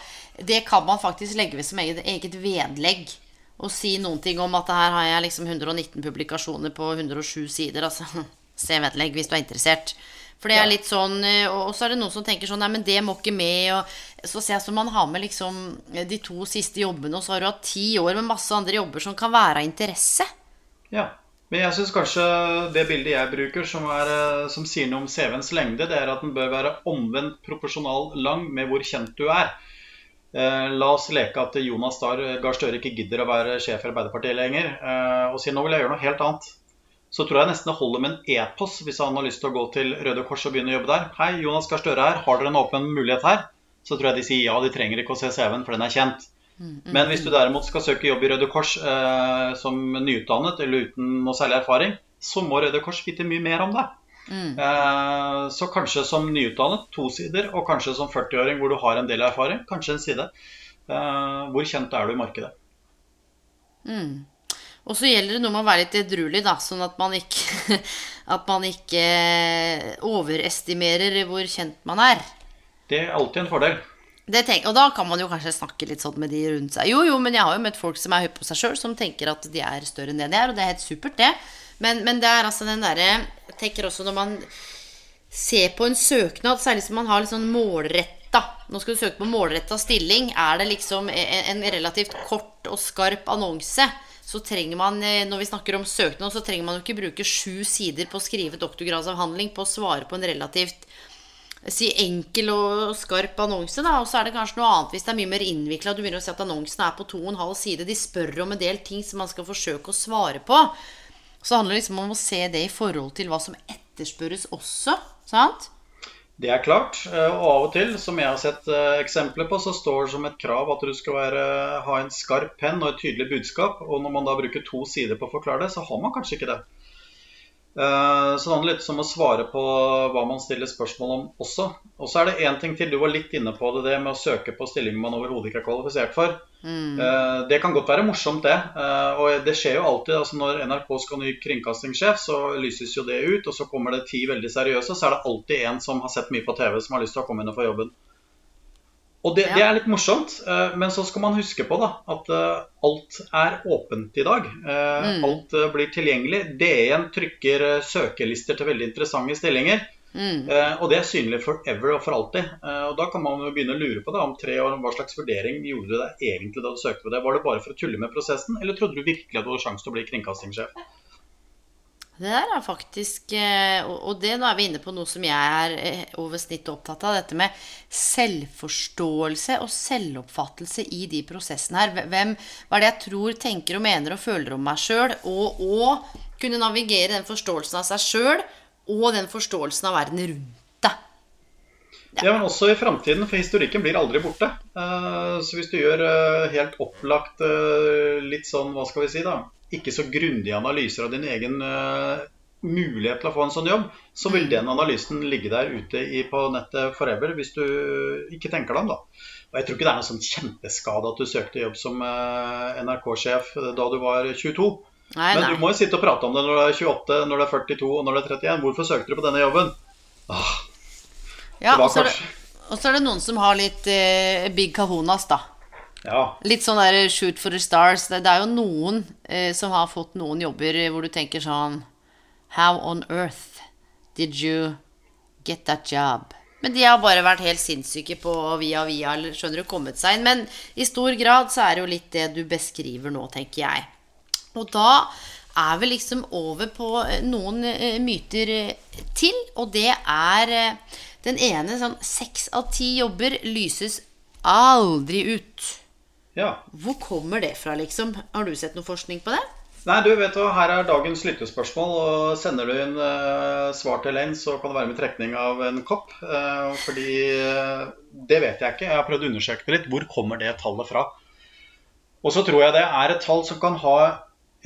det kan man faktisk legge ved som eget, eget vedlegg. Og si noen ting om at her har jeg liksom 119 publikasjoner på 107 sider. Altså, se vedlegg hvis du er interessert. For det er litt sånn eh, Og så er det noen som tenker sånn Nei, men det må ikke med. Og så ser jeg som man har med liksom de to siste jobbene, og så har du hatt ti år med masse andre jobber som kan være av interesse. Ja, men jeg syns kanskje det bildet jeg bruker, som, er, eh, som sier noe om CV-ens lengde, det er at den bør være omvendt proporsjonal lang med hvor kjent du er. Eh, la oss leke at Jonas Dahr Gahr Støre ikke gidder å være sjef i Arbeiderpartiet lenger, eh, og sier nå vil jeg gjøre noe helt annet. Så tror jeg nesten det holder med en e-post hvis han har lyst til å gå til Røde Kors og begynne å jobbe der. Hei, Jonas Gahr Støre her, har dere en åpen mulighet her? Så tror jeg de sier ja, de trenger ikke å se CV-en, for den er kjent. Men hvis du derimot skal søke jobb i Røde Kors eh, som nyutdannet eller uten noe særlig erfaring, så må Røde Kors vite mye mer om deg. Eh, så kanskje som nyutdannet to sider, og kanskje som 40-åring hvor du har en del erfaring, kanskje en side. Eh, hvor kjent er du i markedet? Og så gjelder det noe med å være litt edruelig, da, sånn at man ikke, at man ikke overestimerer hvor kjent man er. Det er alltid en fordel. Tenk, og da kan man jo kanskje snakke litt sånn med de rundt seg. Jo, jo, men jeg har jo møtt folk som er høye på seg sjøl, som tenker at de er større enn det de er, og det er helt supert, det. Men, men det er altså den derre Jeg tenker også når man ser på en søknad, særlig som man har litt sånn målretta Nå skal du søke på målretta stilling. Er det liksom en, en relativt kort og skarp annonse, så trenger man, eh, når vi snakker om søknad, så trenger man jo ikke bruke sju sider på å skrive doktorgradsavhandling på å svare på en relativt si enkel og skarp annonse, da. Og så er det kanskje noe annet hvis det er mye mer innvikla. Du begynner å si at annonsen er på to og en halv side. De spør om en del ting som man skal forsøke å svare på. Så det handler liksom om å se det i forhold til hva som etterspørres også. Sant? Det er klart. Eh, og av og til, som jeg har sett eh, eksempler på, så står det som et krav at du skal være, ha en skarp penn og et tydelig budskap. Og når man da bruker to sider på å forklare det, så har man kanskje ikke det. Eh, så det handler litt om å svare på hva man stiller spørsmål om også. Og så er det én ting til. Du var litt inne på det, det med å søke på stillinger man overhodet ikke er kvalifisert for. Mm. Eh, det kan godt være morsomt, det. Eh, og det skjer jo alltid. altså Når NRK skal ha ny kringkastingssjef, så lyses jo det ut. Og så kommer det ti veldig seriøse, så er det alltid en som har sett mye på TV, som har lyst til å komme inn og få jobben. Og det, ja. det, er litt morsomt, eh, men så skal man huske på da, at eh, alt er åpent i dag. Eh, mm. Alt blir tilgjengelig. DN trykker søkelister til veldig interessante stillinger. Mm. Og det er synlig forever og for alltid. Og da kan man begynne å lure på det om tre år. Hva slags vurdering gjorde du deg egentlig da du søkte på det? Var det bare for å tulle med prosessen, eller trodde du virkelig at du hadde sjanse til å bli kringkastingssjef? Det der er faktisk eh, Og det nå er vi inne på noe som jeg er eh, over snittet opptatt av. Dette med selvforståelse og selvoppfattelse i de prosessene her. Hvem, hva er det jeg tror, tenker og mener og føler om meg sjøl? Og, og, kunne navigere den forståelsen av seg sjøl og den forståelsen av verden rundt deg. Ja. ja, men også i framtiden, for historikken blir aldri borte. Eh, så hvis du gjør helt opplagt litt sånn, hva skal vi si, da ikke så grundige analyser av din egen uh, mulighet til å få en sånn jobb, så vil mm. den analysen ligge der ute i, på nettet forever hvis du ikke tenker deg om. da. Og Jeg tror ikke det er noe sånn kjempeskade at du søkte jobb som uh, NRK-sjef da du var 22. Nei, Men nei. du må jo sitte og prate om det når du er 28, når du er 42 og når du er 31. Hvorfor søkte du på denne jobben? Ah, ja, og så er, det noen som har litt uh, big kahonas, da. Ja. Litt sånn der shoot for the stars. Det, det er jo noen eh, som har fått noen jobber hvor du tenker sånn How on earth did you get that job? Men de har bare vært helt sinnssyke på via via eller skjønner du, kommet seg inn. Men i stor grad så er det jo litt det du beskriver nå, tenker jeg. Og da er vi liksom over på eh, noen eh, myter eh, til. Og det er den ene sånn Seks av ti jobber lyses aldri ut. Ja. Hvor kommer det fra, liksom? Har du sett noe forskning på det? Nei, du vet hva, Her er dagens lyttespørsmål. og Sender du inn uh, svar til en, så kan det være med trekning av en kopp. Uh, fordi uh, det vet jeg ikke. Jeg har prøvd å undersøke det litt. Hvor kommer det tallet fra? Og så tror jeg det er et tall som kan ha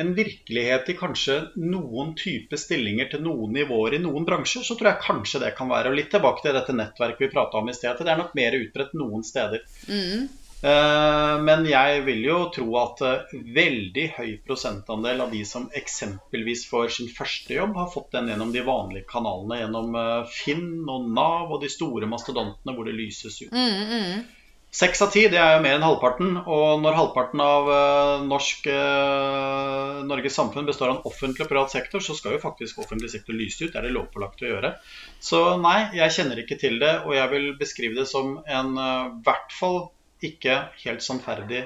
en virkelighet i kanskje noen type stillinger til noen nivåer i noen bransjer, så tror jeg kanskje det kan være. Og litt tilbake til dette nettverket vi prata om i sted. Det er nok mer utbredt noen steder. Mm. Eh, men jeg vil jo tro at eh, veldig høy prosentandel av de som eksempelvis får sin første jobb, har fått den gjennom de vanlige kanalene. Gjennom eh, Finn og Nav og de store mastodontene hvor det lyses ut. Mm, mm. Seks av ti det er jo mer enn halvparten. Og når halvparten av norsk, Norges samfunn består av en offentlig og privat sektor, så skal jo faktisk offentlig sektor lyse ut. Det er det lovpålagt å gjøre. Så nei, jeg kjenner ikke til det. Og jeg vil beskrive det som en hvert fall ikke helt sannferdig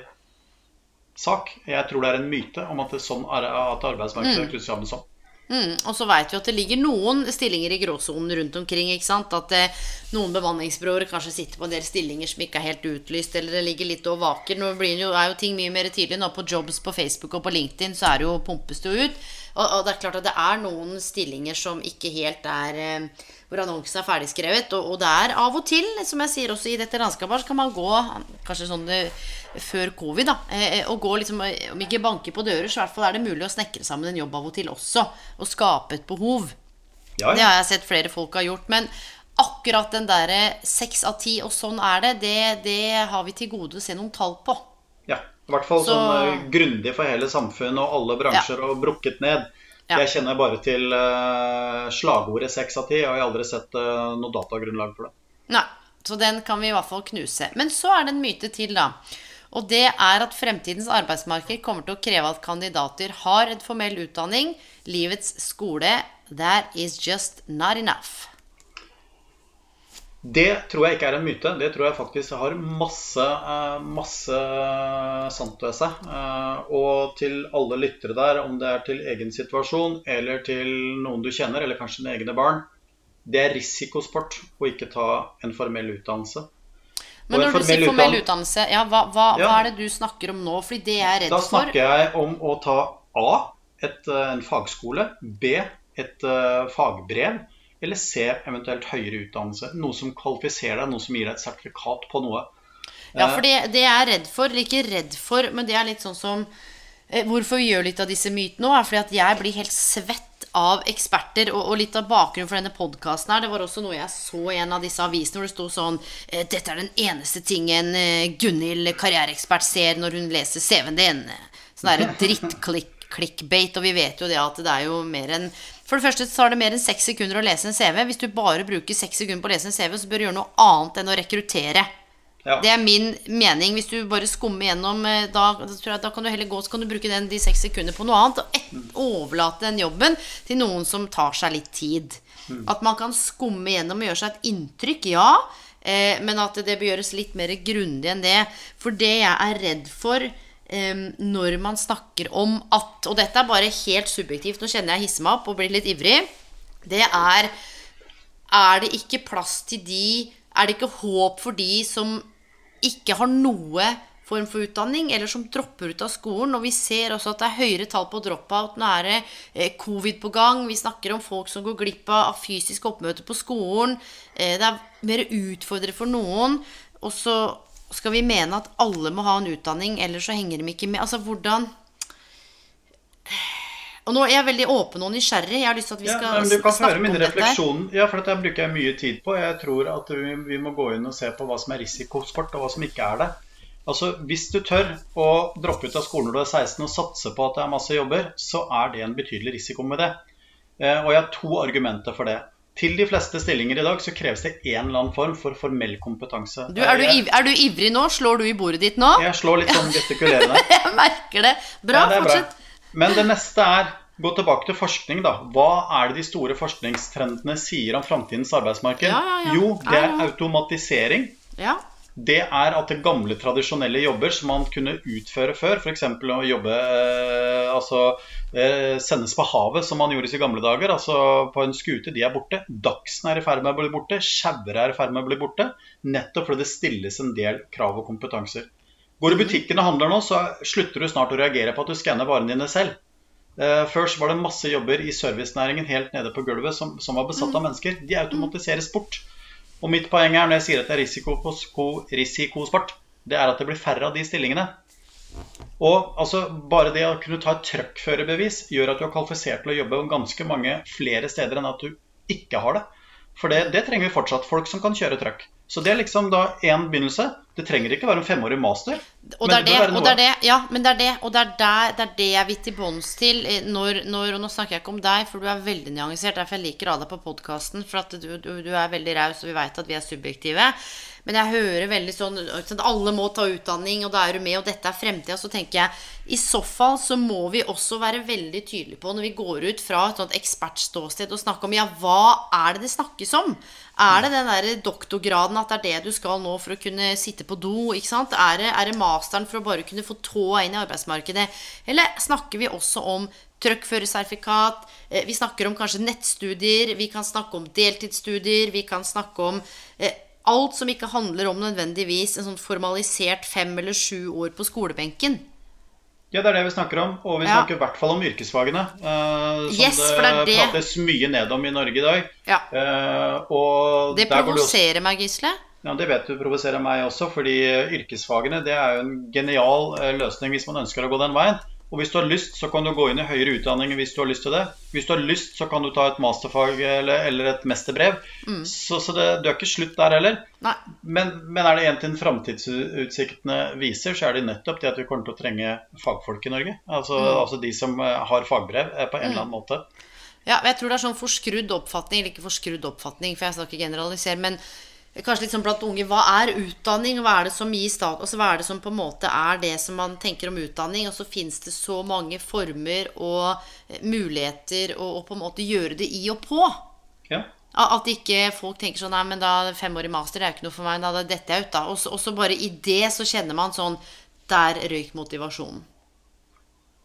sak. Jeg tror det er en myte om at, det sånn er, at arbeidsmarkedet er knyttet sammen sånn. Mm, og så vet vi at det ligger noen stillinger i gråsonen rundt omkring. ikke sant? At eh, noen bemanningsbyråer kanskje sitter på en del stillinger som ikke er helt utlyst, eller det ligger litt og vaker. Nå jo, er jo ting mye mer tydelig. Nå på jobs på Facebook og på LinkedIn så er det jo pumpes det ut. Og, og, det er klart at det er noen stillinger som ikke helt er eh, hvor annonsen er ferdigskrevet. Og, og, det er av og til, som jeg sier også i dette landskapet, så kan man gå kanskje sånn eh, før covid, da. Eh, og gå liksom, om ikke banke på dører, så i hvert fall er det mulig å snekre sammen en jobb av og til også. Og skape et behov. Ja, ja. Det har jeg sett flere folk har gjort. Men akkurat den derre seks av ti, og sånn er det, det, det har vi til gode å se noen tall på. Ja. I hvert fall Så- sånn grundig for hele samfunnet og alle bransjer og brukket ned. Ja. Jeg kjenner bare til uh, slagordet seks av ti, og jeg har aldri sett uh, noe datagrunnlag for det. Nei, så den kan vi i hvert fall knuse. Men så er det en myte til, da. Og det er at fremtidens arbeidsmarked kommer til å kreve at kandidater har en formell utdanning. Livets skole, that is just not enough. Det tror jeg ikke er en myte. Det tror jeg faktisk har masse, eh, masse sant ved seg. Eh, Og til alle lyttere der, om det er til egen situasjon eller til noen du kjenner, eller kanskje dine egne barn, det er risikosport å ikke ta en formell utdannelse. Men når du sier formell utdannelse, ja, hva, hva, Ja. hva er det du snakker om nå? Fordi det jeg er redd Da for snakker jeg om å ta A. Et, eh, en fagskole. B. Et uh, fagbrev. Eller C. Eventuelt høyere utdannelse. Noe som kvalifiserer deg, noe som gir deg et sertifikat på noe. Ja, for det, det jeg er redd for, eller ikke redd for, men det er litt sånn som eh, Hvorfor vi gjør litt av disse mytene nå, er fordi at jeg blir helt svett av eksperter. Og, og litt av bakgrunnen for denne podkasten her, det var også noe jeg så i en av disse avisene hvor det sto sånn eh, Dette er den eneste tingen eh, Gunhild, karriereekspert, ser når hun leser CV-en din. Sånn derre drittklikkbait. Og vi vet jo det at det er jo mer enn For det første så tar det mer enn seks sekunder å lese en CV. Hvis du bare bruker seks sekunder på å lese en CV, så bør du gjøre noe annet enn å rekruttere. Ja. Det er min mening. Hvis du bare skummer gjennom, eh, da, da, kan du heller gå så kan du bruke den, de seks sekundene på noe annet. Og et, overlate den jobben til noen som tar seg litt tid. At man kan skumme gjennom og gjøre seg et inntrykk, ja. Eh, men at det bør gjøres litt mer grundig enn det. For det jeg er redd for eh, når man snakker om at Og dette er bare helt subjektivt, nå kjenner jeg hisser meg opp og blir litt ivrig. Det er er det ikke plass til de Er det ikke håp for de som ikke har noe form for utdanning, eller som dropper ut av skolen? Og vi ser også at det er høyere tall på drop-out. Nå er det eh, covid på gang. Vi snakker om folk som går glipp av fysisk oppmøte på skolen. Eh, det er mer utfordrende for noen. Og så skal vi mene at alle må ha en utdanning, ellers så henger de ikke med. Altså hvordan og nå er jeg veldig åpen og nysgjerrig. Jeg har lyst til at vi skal Ja, men du kan høre min om dette. refleksjon. Ja, for dette bruker jeg mye tid på. Jeg tror at vi, vi må gå inn og se på hva som er risikosport, og hva som ikke er det. Altså, Hvis du tør å droppe ut av skolen når du er 16 og satse på at det er masse jobber, så er det en betydelig risiko med det. Eh, og jeg har to argumenter for det. Til de fleste stillinger i dag så kreves det en eller annen form for formell kompetanse. Du, er, du, ivrig, er du ivrig nå? Slår du i bordet ditt nå? Jeg slår litt sånn gestikulerende. Jeg merker det. Bra, Ja, det fortsett. bra. Men det neste er Gå tilbake til forskning, da. Hva er det de store forskningstrendene sier om framtidens arbeidsmarked? Ja, ja. Jo, det er automatisering. Ja. Det er at det gamle, tradisjonelle jobber som man kunne utføre før, f.eks. å jobbe eh, Altså eh, sendes på havet, som man gjorde i gamle dager, altså på en skute, de er borte. Dagsen er i ferd med å bli borte. Sjauere er i ferd med å bli borte. Nettopp fordi det stilles en del krav og kompetanser. Går du i butikken og handler nå, så slutter du snart å reagere på at du skanner varene dine selv. Først Før så var det masse jobber i servicenæringen helt nede på gulvet som, som var besatt av mennesker. De automatiseres bort. Og mitt poeng er når jeg sier at det er risiko på sko, risikosport, det er at det blir færre av de stillingene. Og altså, bare det å kunne ta et truckførerbevis gjør at du er kvalifisert til å jobbe ganske mange flere steder enn at du ikke har det. For det, det trenger vi fortsatt. Folk som kan kjøre truck. Så det er liksom da én begynnelse. Det trenger ikke være en femårig master. Og det er det, og det er det, ja, men det er det, og det er der, det er det jeg vil til bunns til. eh, Når, når, og nå snakker jeg ikke om deg, for du er veldig nyansert. Derfor jeg liker å ha deg på podkasten. For at du, du, du er veldig raus, og vi veit at vi er subjektive. Men jeg hører veldig sånn at alle må ta utdanning, og da er du med, og dette er fremtida. Så tenker jeg i så fall så må vi også være veldig tydelige på, når vi går ut fra et sånt ekspertståsted og snakker om ja, hva er det det snakkes om? Er det den der doktorgraden at det er det du skal nå for å kunne sitte på do? ikke sant? Er det, er det masteren for å bare kunne få tåa inn i arbeidsmarkedet? Eller snakker vi også om truckførersertifikat? Eh, Vi snakker om kanskje nettstudier, vi kan snakke om deltidsstudier, vi kan snakke om eh, alt som ikke handler om nødvendigvis en sånn formalisert fem eller sju år på skolebenken. Ja, det er det vi snakker om. Og vi Ja. snakker i hvert fall om yrkesfagene. Uh, som Yes, det er det, prates mye ned om i Norge i dag. Ja. Uh, Det provoserer meg, Gisle. Ja, Det vet du provoserer meg også, fordi yrkesfagene det er jo en genial eh, løsning hvis man ønsker å gå den veien. Og hvis du har lyst, så kan du gå inn i høyere utdanning hvis du har lyst til det. Hvis du har lyst, så kan du ta et masterfag eller, eller et mesterbrev. Mm. Så, så det, du er ikke slutt der heller. Men, men, er det en ting framtidsutsiktene viser, så er det nettopp det at vi kommer til å trenge fagfolk i Norge. Altså, mm. altså de som eh, har fagbrev eh, på en eller annen mm. måte. Ja, jeg tror det er sånn forskrudd oppfatning, eller ikke forskrudd oppfatning, for jeg skal ikke generalisere, men kanskje litt sånn blant unge Hva er utdanning? Hva er det som gir stat, altså, hva er det som på en måte er det som man tenker om utdanning? Og så fins det så mange former og muligheter muligheter å på en måte gjøre det i og på. Ja. At ikke folk tenker sånn Nei, men da femårig master det er ikke noe for meg. Da detter jeg ut, da. Og så bare i det så kjenner man sånn Der røyk motivasjonen.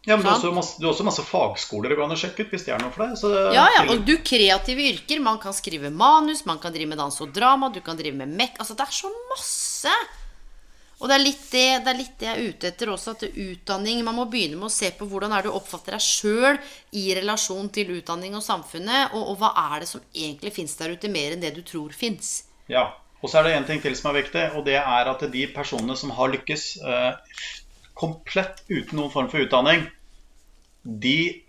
Ja, men du har, også masse, du har også masse fagskoler du kan sjekke ut hvis det er noe for deg. ja, ja, og du kreative yrker. Man kan skrive manus, man kan drive med dans og drama, du kan drive med mekk. Altså, det er så masse. Og det er, litt det, det er litt det jeg er ute etter også, at utdanning Man må begynne med å se på hvordan er du oppfatter deg sjøl i relasjon til utdanning og samfunnet, og, og hva er det som egentlig fins der ute, mer enn det du tror fins. Ja. Og så er det en ting til som er viktig, og det er at de personene som har lykkes, eh, komplett uten noen form for utdanning, de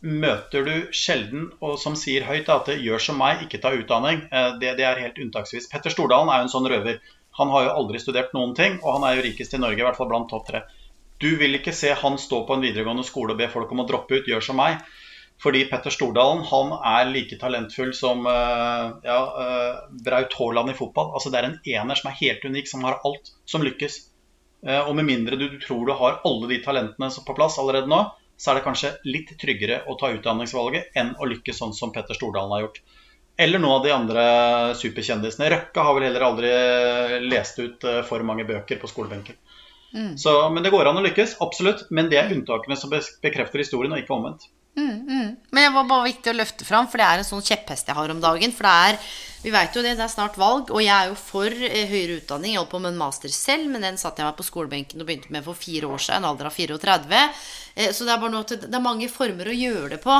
møter du sjelden og som sier høyt at det 'gjør som meg, ikke ta utdanning'. Eh, det, det, er helt unntaksvis. Petter Stordalen er jo en sånn røver. Han har jo aldri studert noen ting, og han er jo rikest i Norge, i hvert fall blant topp tre. Du vil ikke se han stå på en videregående skole og be folk om å droppe ut 'gjør som meg'. Fordi Petter Stordalen han er like talentfull som uh, ja, uh, Braut Haaland i fotball. Altså Det er en ener som er helt unik, som har alt, som lykkes. Eh, og med mindre du, tror du har alle de talentene på plass allerede nå, så er det kanskje litt tryggere å ta utdanningsvalget enn å lykkes sånn som Petter Stordalen har gjort. Eller noen av de andre superkjendisene. Røkke har vel heller aldri lest ut eh, for mange bøker på skolebenken. Mm. Så, men det går an å lykkes, absolutt. Men det er unntakene som bekrefter historien, og ikke omvendt. Mm, mm. Men det var bare viktig å løfte fram, for det er en sånn kjepphest jeg har om dagen. For det er vi veit jo det, det er snart valg, og jeg er jo for eh, høyere utdanning. Jeg holdt på med en master selv, men den satte jeg meg på skolebenken og begynte med for fire år siden, en alder av 34. Eh, så det er bare noe til, det er mange former å gjøre det på.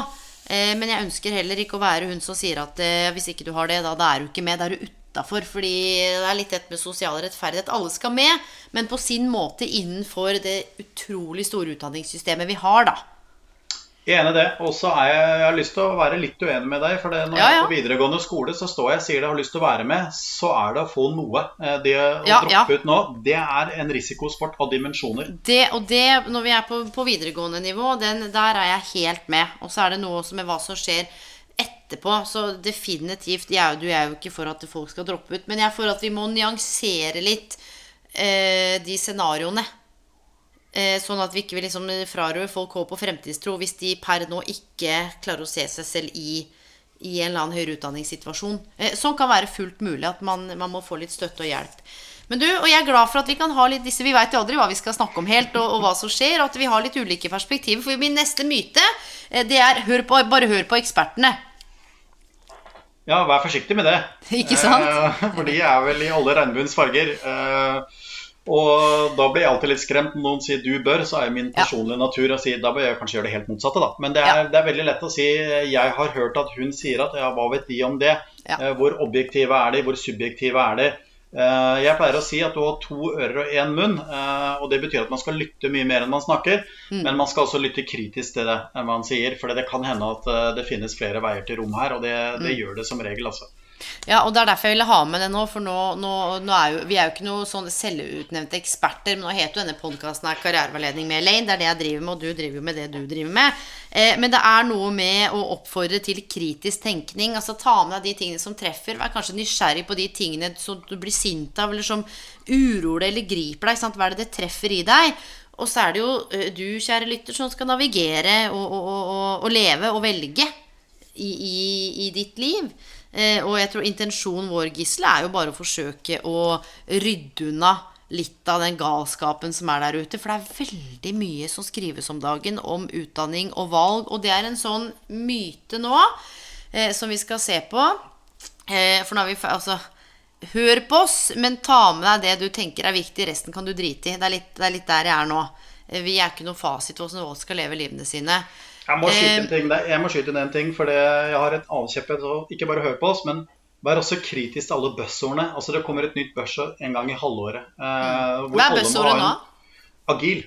Eh, men jeg ønsker heller ikke å være hun som sier at hvis ikke du har det, da, da er du ikke med. Da er du utafor. Fordi det er litt dette med sosial rettferdighet. Alle skal med, men på sin måte innenfor det utrolig store utdanningssystemet vi har, da. Jeg er enig i det. Og så har jeg lyst til å være litt uenig med deg. For når ja, ja. jeg er på videregående skole, så står jeg og sier det har lyst til å være med, så er det å få noe. Eh, det å ja, droppe ut nå, det er en risikosport av dimensjoner. Det, og det, når vi er på, på videregående nivå, den, der er jeg helt med. Og så er det noe også med hva som skjer etterpå. Så definitivt jeg, Du er jo ikke for at folk skal droppe ut, men jeg er for at vi må nyansere litt eh, de scenarioene. Eh, sånn at vi ikke vil liksom frarøve folk håp og fremtidstro hvis de per nå ikke klarer å se seg selv i, i en eller annen høyere utdanningssituasjon. Eh, sånn kan være fullt mulig at man, man, må få litt støtte og hjelp. Men du, og jeg er glad for at vi kan ha litt disse Vi veit jo aldri hva vi skal snakke om helt, og, og, hva som skjer. Og at vi har litt ulike perspektiver. For min neste myte, eh, det er hør på, bare hør på ekspertene. Ja, vær forsiktig med det. Ikke sant? for de er vel i alle regnbuens farger. Og da blir jeg alltid litt skremt når noen sier 'du bør', så er min personlige ja. natur å si da bør jeg kanskje gjøre det helt motsatte, da. Men det er, ja. det er, veldig lett å si 'jeg har hørt at hun sier at', ja, hva vet de om det? Ja. Eh, hvor objektive er de? Hvor subjektive er de? Eh, jeg pleier å si at du har to ører og én munn. Eh, og Det betyr at man skal lytte mye mer enn man snakker. Mm. Men man skal også lytte kritisk til det man sier. For det kan hende at det finnes flere veier til rom her. Og det, det mm. gjør det som regel. altså. Ja, og det er derfor jeg ville ha med det nå. For nå, nå, nå er jo, vi er jo ikke noen sånne selvutnevnte eksperter. Men nå heter jo denne podkasten Karriereveiledning med Elaine. Det er det jeg driver med, og du driver jo med det du driver med. Eh, men det er noe med å oppfordre til kritisk tenkning. Altså ta med deg de tingene som treffer. Vær kanskje nysgjerrig på de tingene som du blir sint av, eller som uroer deg eller griper deg. Hva er det det treffer i deg? Og så er det jo eh, du, kjære lytter, som skal navigere og, og, og, og leve og velge i, i, i ditt liv. Eh, og jeg tror intensjonen vår, Gisle, er jo bare å forsøke å rydde unna litt av den galskapen som er der ute. For det er veldig mye som skrives om dagen om utdanning og valg. Og det er en sånn myte nå eh, som vi skal se på. Eh, for nå har vi altså Hør på oss, men ta med deg det du tenker er viktig. Resten kan du drite i. Det er litt, det er litt der jeg er nå. Eh, vi er ikke noe fasit på hvordan folk skal leve livene sine. Jeg må skyte inn, ting, jeg må skyte inn en ting, for jeg har et kjepphet Ikke bare hør på oss, men vær også kritisk til alle buzzordene. Altså, det kommer et nytt buzzord en gang i halvåret. Eh, Hva er buzzordet nå? Agil.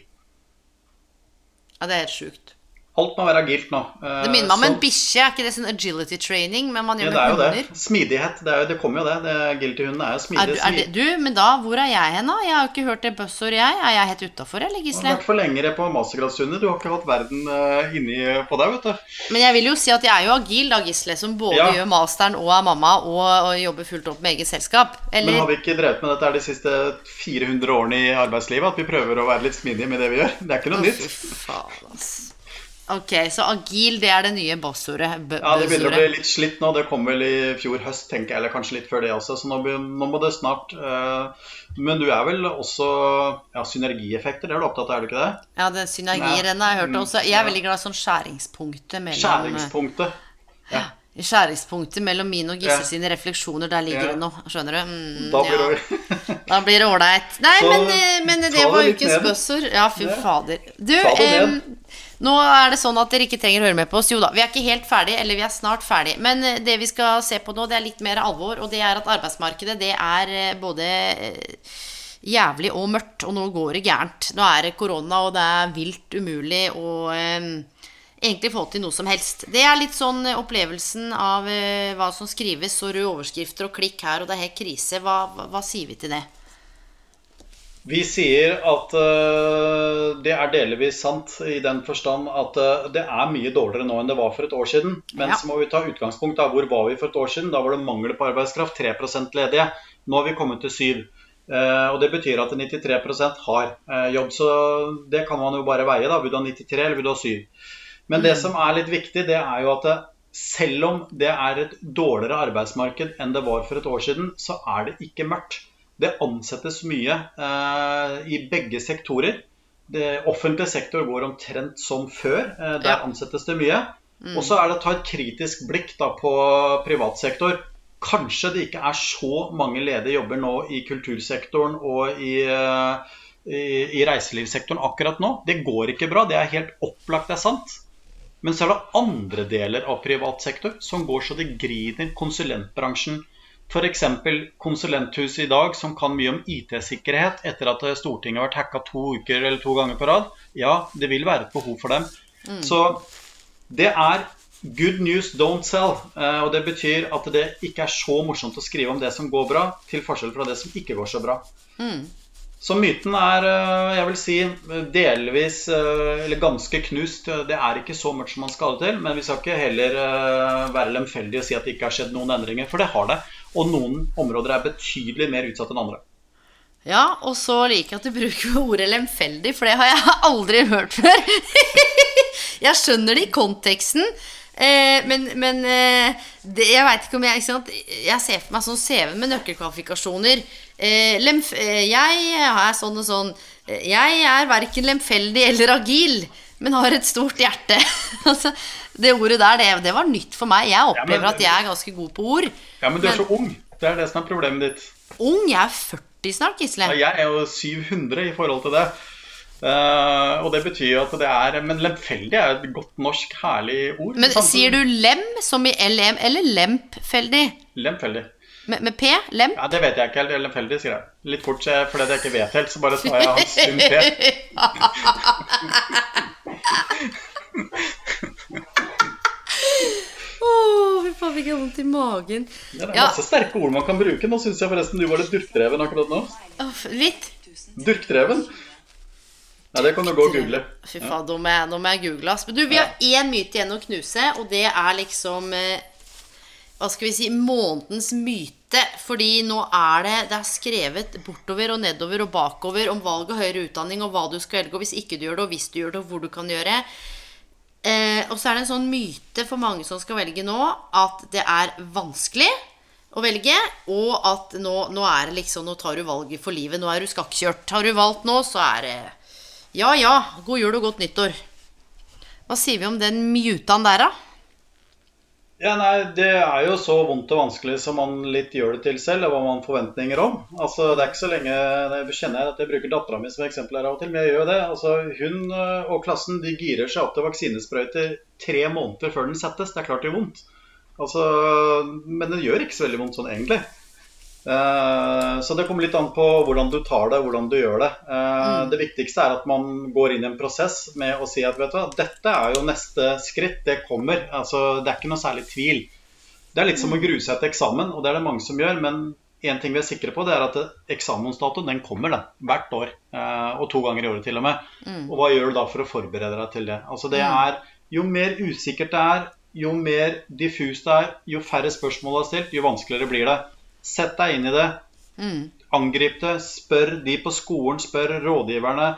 Ja, det er helt sjukt. Alt må være agilt nå. Eh, det minner meg om en bikkje. Er ikke det sånn agility training? Men man gjør ja, det er jo hunder? det. Smidighet. Det, jo, det kommer jo det. det Agility-hundene er jo smidige. Er, er du, men da, hvor er jeg hen, da? Jeg har jo ikke hørt det buzzordet, jeg. Er jeg helt utafor, eller, Gisle? Du har vært for lengre på mastergradsstudiet. Du har ikke hatt verden uh, inni på deg, vet du. Men jeg vil jo si at jeg er jo agil, da, Gisle, som både ja. gjør masteren og er mamma, og, og, jobber fullt opp med eget selskap. Eller? Men har vi ikke drevet med dette de siste 400 årene i arbeidslivet? At vi prøver å være litt smidige med det vi gjør? Det er ikke noe nytt. Faen, ass. Ok, Så agil, det er det nye bossordet? Ja, det begynner å bli litt slitt nå. Det kom vel i fjor høst, tenker jeg, eller kanskje litt før det også. Så nå, nå må det snart uh, Men du er vel også ja, synergieffekter, det er du opptatt av, er du ikke det? Ja, det synergier, den har jeg hørt også. Jeg er veldig glad i sånn skjæringspunktet mellom Skjæringspunktet, ja. Skjæringspunktet mellom min og Gisse ja. sine refleksjoner, der ligger det noe. Skjønner du? Mm, da blir det ja. Da blir det ålreit. Nei, men, eh, men, det var ukens buzzord. Ja, fy fader. Du, um, nå er det sånn at dere ikke trenger å høre med på oss. Jo da, vi er ikke helt ferdig, eller vi er snart ferdig. Men eh, det vi skal se på nå, det er litt mer alvor. Og det er at arbeidsmarkedet, det er eh, både eh, jævlig og mørkt. Og nå går det gærent. Nå er det korona, og det er vilt umulig å eh, egentlig få til noe som helst. Det er litt sånn opplevelsen av eh, hva som skrives, og røde overskrifter og klikk her, og det er helt krise. Hva, hva, hva sier vi til det? Vi sier at uh, det er delvis sant i den forstand at uh, det er mye dårligere nå enn det var for et år siden. Men ja. så må vi ta utgangspunkt av hvor var vi for et år siden. Da var det mangel på arbeidskraft, 3 ledige. Nå har vi kommet til 7 uh, og Det betyr at 93% har jobb. Så det kan man jo bare veie. da, Vil du ha 93 eller vil du ha 7? Men mm. det som er litt viktig, det er jo at selv om det er et dårligere arbeidsmarked enn det var for et år siden, så er det ikke mørkt. Det ansettes mye eh, i begge sektorer. Det, offentlig sektor går omtrent som før. Eh, der ja. ansettes det mye. Mm. Og så er det å ta et kritisk blikk da, på privat sektor. Kanskje det ikke er så mange ledige jobber nå i kultursektoren og i, eh, i, i reiselivssektoren akkurat nå. Det går ikke bra. Det er helt opplagt, det er sant. Men så er det andre deler av privat sektor som går så det griner. Konsulentbransjen, F.eks. konsulenthuset i dag som kan mye om IT-sikkerhet etter at Stortinget har vært hacka to uker eller to ganger på rad. Ja, det vil være et behov for dem. Mm. Så det er good news, don't sell. Eh, og det betyr at det ikke er så morsomt å skrive om det som går bra, til forskjell fra det som ikke går så bra. Mm. Så myten er, eh, jeg vil si, delvis eh, eller ganske knust. Det er ikke så mye som man skal ha det til. Men vi skal ikke heller være lemfeldige og si at det ikke har skjedd noen endringer, for det har det. Og noen områder er betydelig mer utsatt enn andre. Ja, og så liker jeg at du bruker ordet lemfeldig, for det har jeg aldri hørt før. jeg skjønner det i konteksten, eh, men, men eh, det, jeg veit ikke om jeg Jeg ser for meg sånn CV med nøkkelkvalifikasjoner. Eh, jeg er sånn og sånn. Jeg er verken lemfeldig eller agil, men har et stort hjerte. altså, det ordet der, det, det, var nytt for meg. Jeg opplever ja, men, at jeg er ganske god på ord. Ja, men du er så ung. Det er det som er problemet ditt. Ung? Jeg er 40 snart, Gisle. Ja, jeg er jo 700 i forhold til det. Uh, og det betyr at det er Men lemfeldig er et godt norsk, herlig ord. Men Sier du lem som i LM, eller lempfeldig? Lemfeldig. Med, med P? Lemp? Ja, Det vet jeg ikke helt. Lemfeldig, sier jeg. Litt fort, fordi jeg ikke vet helt, så bare tar jeg hans sum P. Åh, fy faen, fikk jeg vondt i magen. Ja, det er masse sterke ord man kan bruke. Nå syns jeg forresten du var litt durkdreven akkurat nå. Oh, litt? Durkdreven? Ja, det kan du gå og google. Fy faen, nå, nå må jeg google. Men Du, vi har én myte igjen å knuse, og det er liksom eh, Hva skal vi si Månedens myte. Fordi nå er det Det er skrevet bortover og nedover og bakover om valg av høyere utdanning og hva du skal velge, og hvis ikke du gjør det, og hvis du gjør det, og hvor du kan gjøre. Eh, og så er det en sånn myte for mange som skal velge nå, at det er vanskelig å velge, og at nå, nå er det liksom Nå tar du valget for livet. Nå er du skakkjørt. Har du valgt nå, så er det Ja ja, god jul og godt nyttår. Hva sier vi om den mutaen der, da? Ja, nei, Det er jo så vondt og vanskelig som man litt gjør det til selv. og hva man har forventninger om. Altså, Det er ikke så lenge Jeg kjenner at jeg bruker dattera mi som eksempel her av og til, men jeg gjør det. Altså, Hun øh, og klassen de girer seg opp til vaksinesprøyter tre måneder før den settes. Det er klart det gjør vondt. Altså, men det gjør ikke så veldig vondt sånn egentlig. Eh, så det kommer litt an på hvordan du tar det, hvordan du gjør det. Eh, mm. Det viktigste er at man går inn i en prosess med å si at vet du hva, dette er jo neste skritt, det kommer. Altså, det er ikke noe særlig tvil. Det er litt som å mm. grue seg til eksamen, og det er det mange som gjør. Men én ting vi er sikre på, det er at eksamensdatoen den kommer den, hvert år. Eh, og to ganger i året til og med. Mm. Og hva gjør du da for å forberede deg til det? Altså det er, Jo mer usikkert det er, jo mer diffust det er, jo færre spørsmål er stilt, jo vanskeligere blir det. Sett deg inn i det. Mm. Angrip det. Spør de på skolen, spør rådgiverne.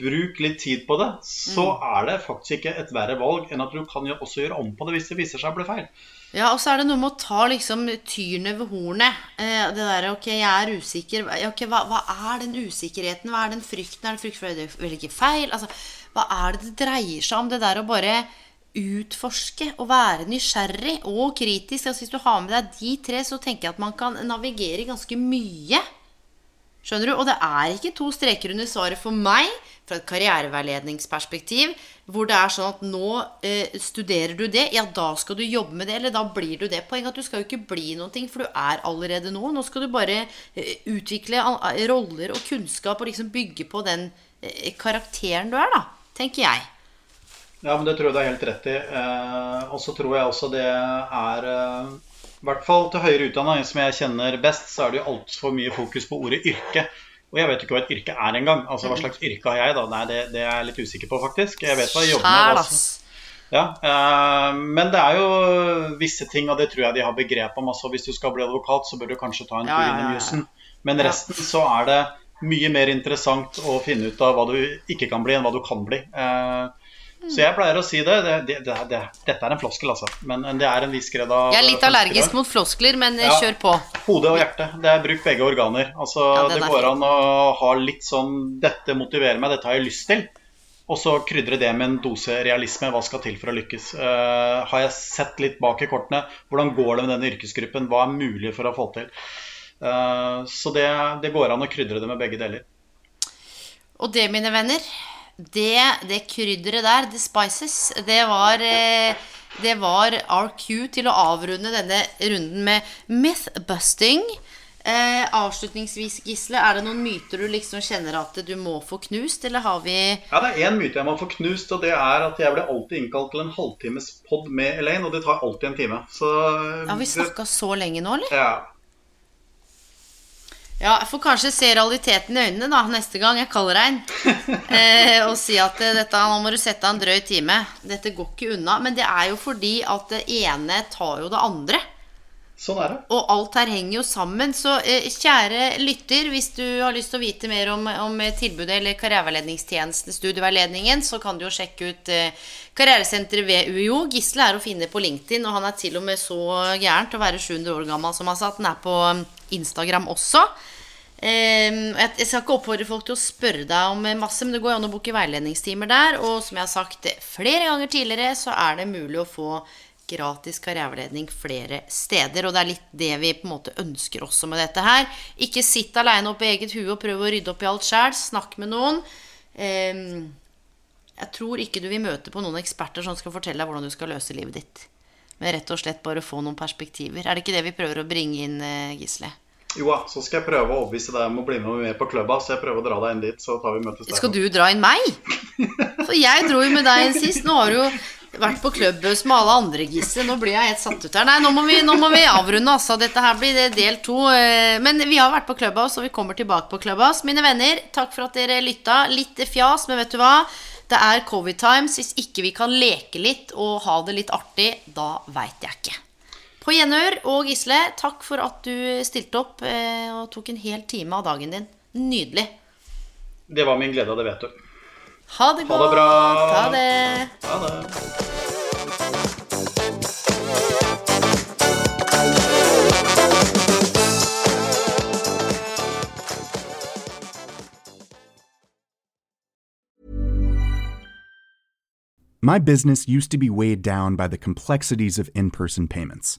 Bruk litt tid på det. Så mm. er det faktisk ikke et verre valg enn at du kan jo også gjøre om på det hvis det viser seg å bli feil. Ja, og så er det noe med å ta liksom tyrene ved hornet. Eh, det derre Ok, jeg er usikker. Ok, hva, hva, er den usikkerheten? Hva er den frykten? Er det frykt for å velge feil? Altså, hva er det det dreier seg om? Det der å bare utforske og være nysgjerrig og kritisk. Altså Hvis du har med deg de tre, så tenker jeg at man kan navigere ganske mye. Skjønner du? Og det er ikke to streker under svaret for meg fra et karriereveiledningsperspektiv, hvor det er sånn at nå eh, studerer du det, ja, da skal du jobbe med det, eller da blir du det. Poenget at du skal jo ikke bli noen ting, for du er allerede noe. Nå skal du bare eh, utvikle roller og kunnskap og liksom bygge på den eh, karakteren du er, da. Tenker jeg. Ja, men det tror jeg du har helt rett i. Eh, og så tror jeg også det er eh, I hvert fall til høyere utdanning, som jeg kjenner best, så er det jo altfor mye fokus på ordet yrke. Og jeg vet ikke hva et yrke er engang. Altså, hva slags yrke har jeg, da? Nei, det, det, er jeg litt usikker på, faktisk. Jeg vet hva jeg jobber med. Altså. Ja, eh, men det er jo visse ting, og det tror jeg de har begrep om Altså, Hvis du skal bli advokat, så bør du kanskje ta en tur inn i innom jussen. Men resten så er det mye mer interessant å finne ut av hva du ikke kan bli, enn hva du kan bli. Eh, så jeg pleier å si det. det, det, det dette er en floskel, altså. Men det er en viss grad av Jeg er litt allergisk mot floskler, men ja, kjør på. Hode og hjerte. Det er Bruk begge organer. Altså, ja, det går an å ha litt sånn 'Dette motiverer meg, dette har jeg lyst til'. Og så krydre det med en dose realisme. Hva skal til for å lykkes? Uh, har jeg sett litt bak i kortene? Hvordan går det med denne yrkesgruppen? Hva er mulig for å få til? Uh, så det, det går an å krydre det med begge deler. Og det, mine venner, det, det krydderet der, the spices, det var eh, det var RQ til å avrunde denne runden med mythbusting. Eh, avslutningsvis, Gisle, er det noen myter du liksom kjenner at du må få knust, eller har vi Ja, det er én myte jeg må få knust, og det er at jeg blir alltid innkalt til en halvtimes pod med Elaine, og det tar alltid en time. Så Har vi snakka så lenge nå, eller? Ja. Ja, jeg får kanskje se realiteten i øynene da, neste gang jeg kaller deg inn. Eh, og si at eh, dette, nå må du sette av en drøy time. Dette går ikke unna. Men det er jo fordi at det ene tar jo det andre. Sånn er det. Og alt her henger jo sammen. Så eh, kjære lytter, hvis du har lyst til å vite mer om, om tilbudet eller karriereveiledningstjenesten, studieveiledningen, så kan du jo sjekke ut eh, Karrieresenteret ved UiO. Gisle er å finne på LinkedIn, og han er til og med så gæren til å være 700 år gammel som han sa. Han er på Instagram også. Ehm, jeg skal ikke oppfordre folk til å spørre deg om masse, men det går an å booke veiledningstimer der. Og som jeg har sagt flere ganger tidligere, så er det mulig å få gratis karriereveiledning flere steder. Og det er litt det vi på en måte ønsker også med dette her. Ikke sitt aleine oppe i eget hue og prøv å rydde opp i alt sjæl. Snakk med noen. Ehm, jeg tror ikke du vil møte på noen eksperter som skal fortelle deg hvordan du skal løse livet ditt. Men rett og slett bare få noen perspektiver. Er det ikke det vi prøver å bringe inn, eh, Gisle? Jo da, så skal jeg prøve å overbevise deg om å bli med meg på klubba. Så jeg prøver å dra deg inn dit, så tar vi møtes der. Skal du dra inn meg? For jeg dro jo med deg inn sist. Nå har du jo vært på klubbhus med alle andre, Gisse. Nå blir jeg helt satt ut her. Nei, nå må vi, nå må vi avrunde, altså. Dette her blir del to. Eh, men vi har vært på Clubhouse, og vi kommer tilbake på Clubhouse. Mine venner, takk for at dere lytta. Litt fjas, men vet du hva? Det er covid times. Hvis ikke vi kan leke litt og ha det litt artig, da veit jeg ikke. På gjenhør. Og Gisle, takk for at du stilte opp eh, og tok en hel time av dagen din. Nydelig. Det var min glede, det vet du. Ha det godt. Ha det bra. Ha det. Ha det. My business used to be weighed down by the complexities of in person payments.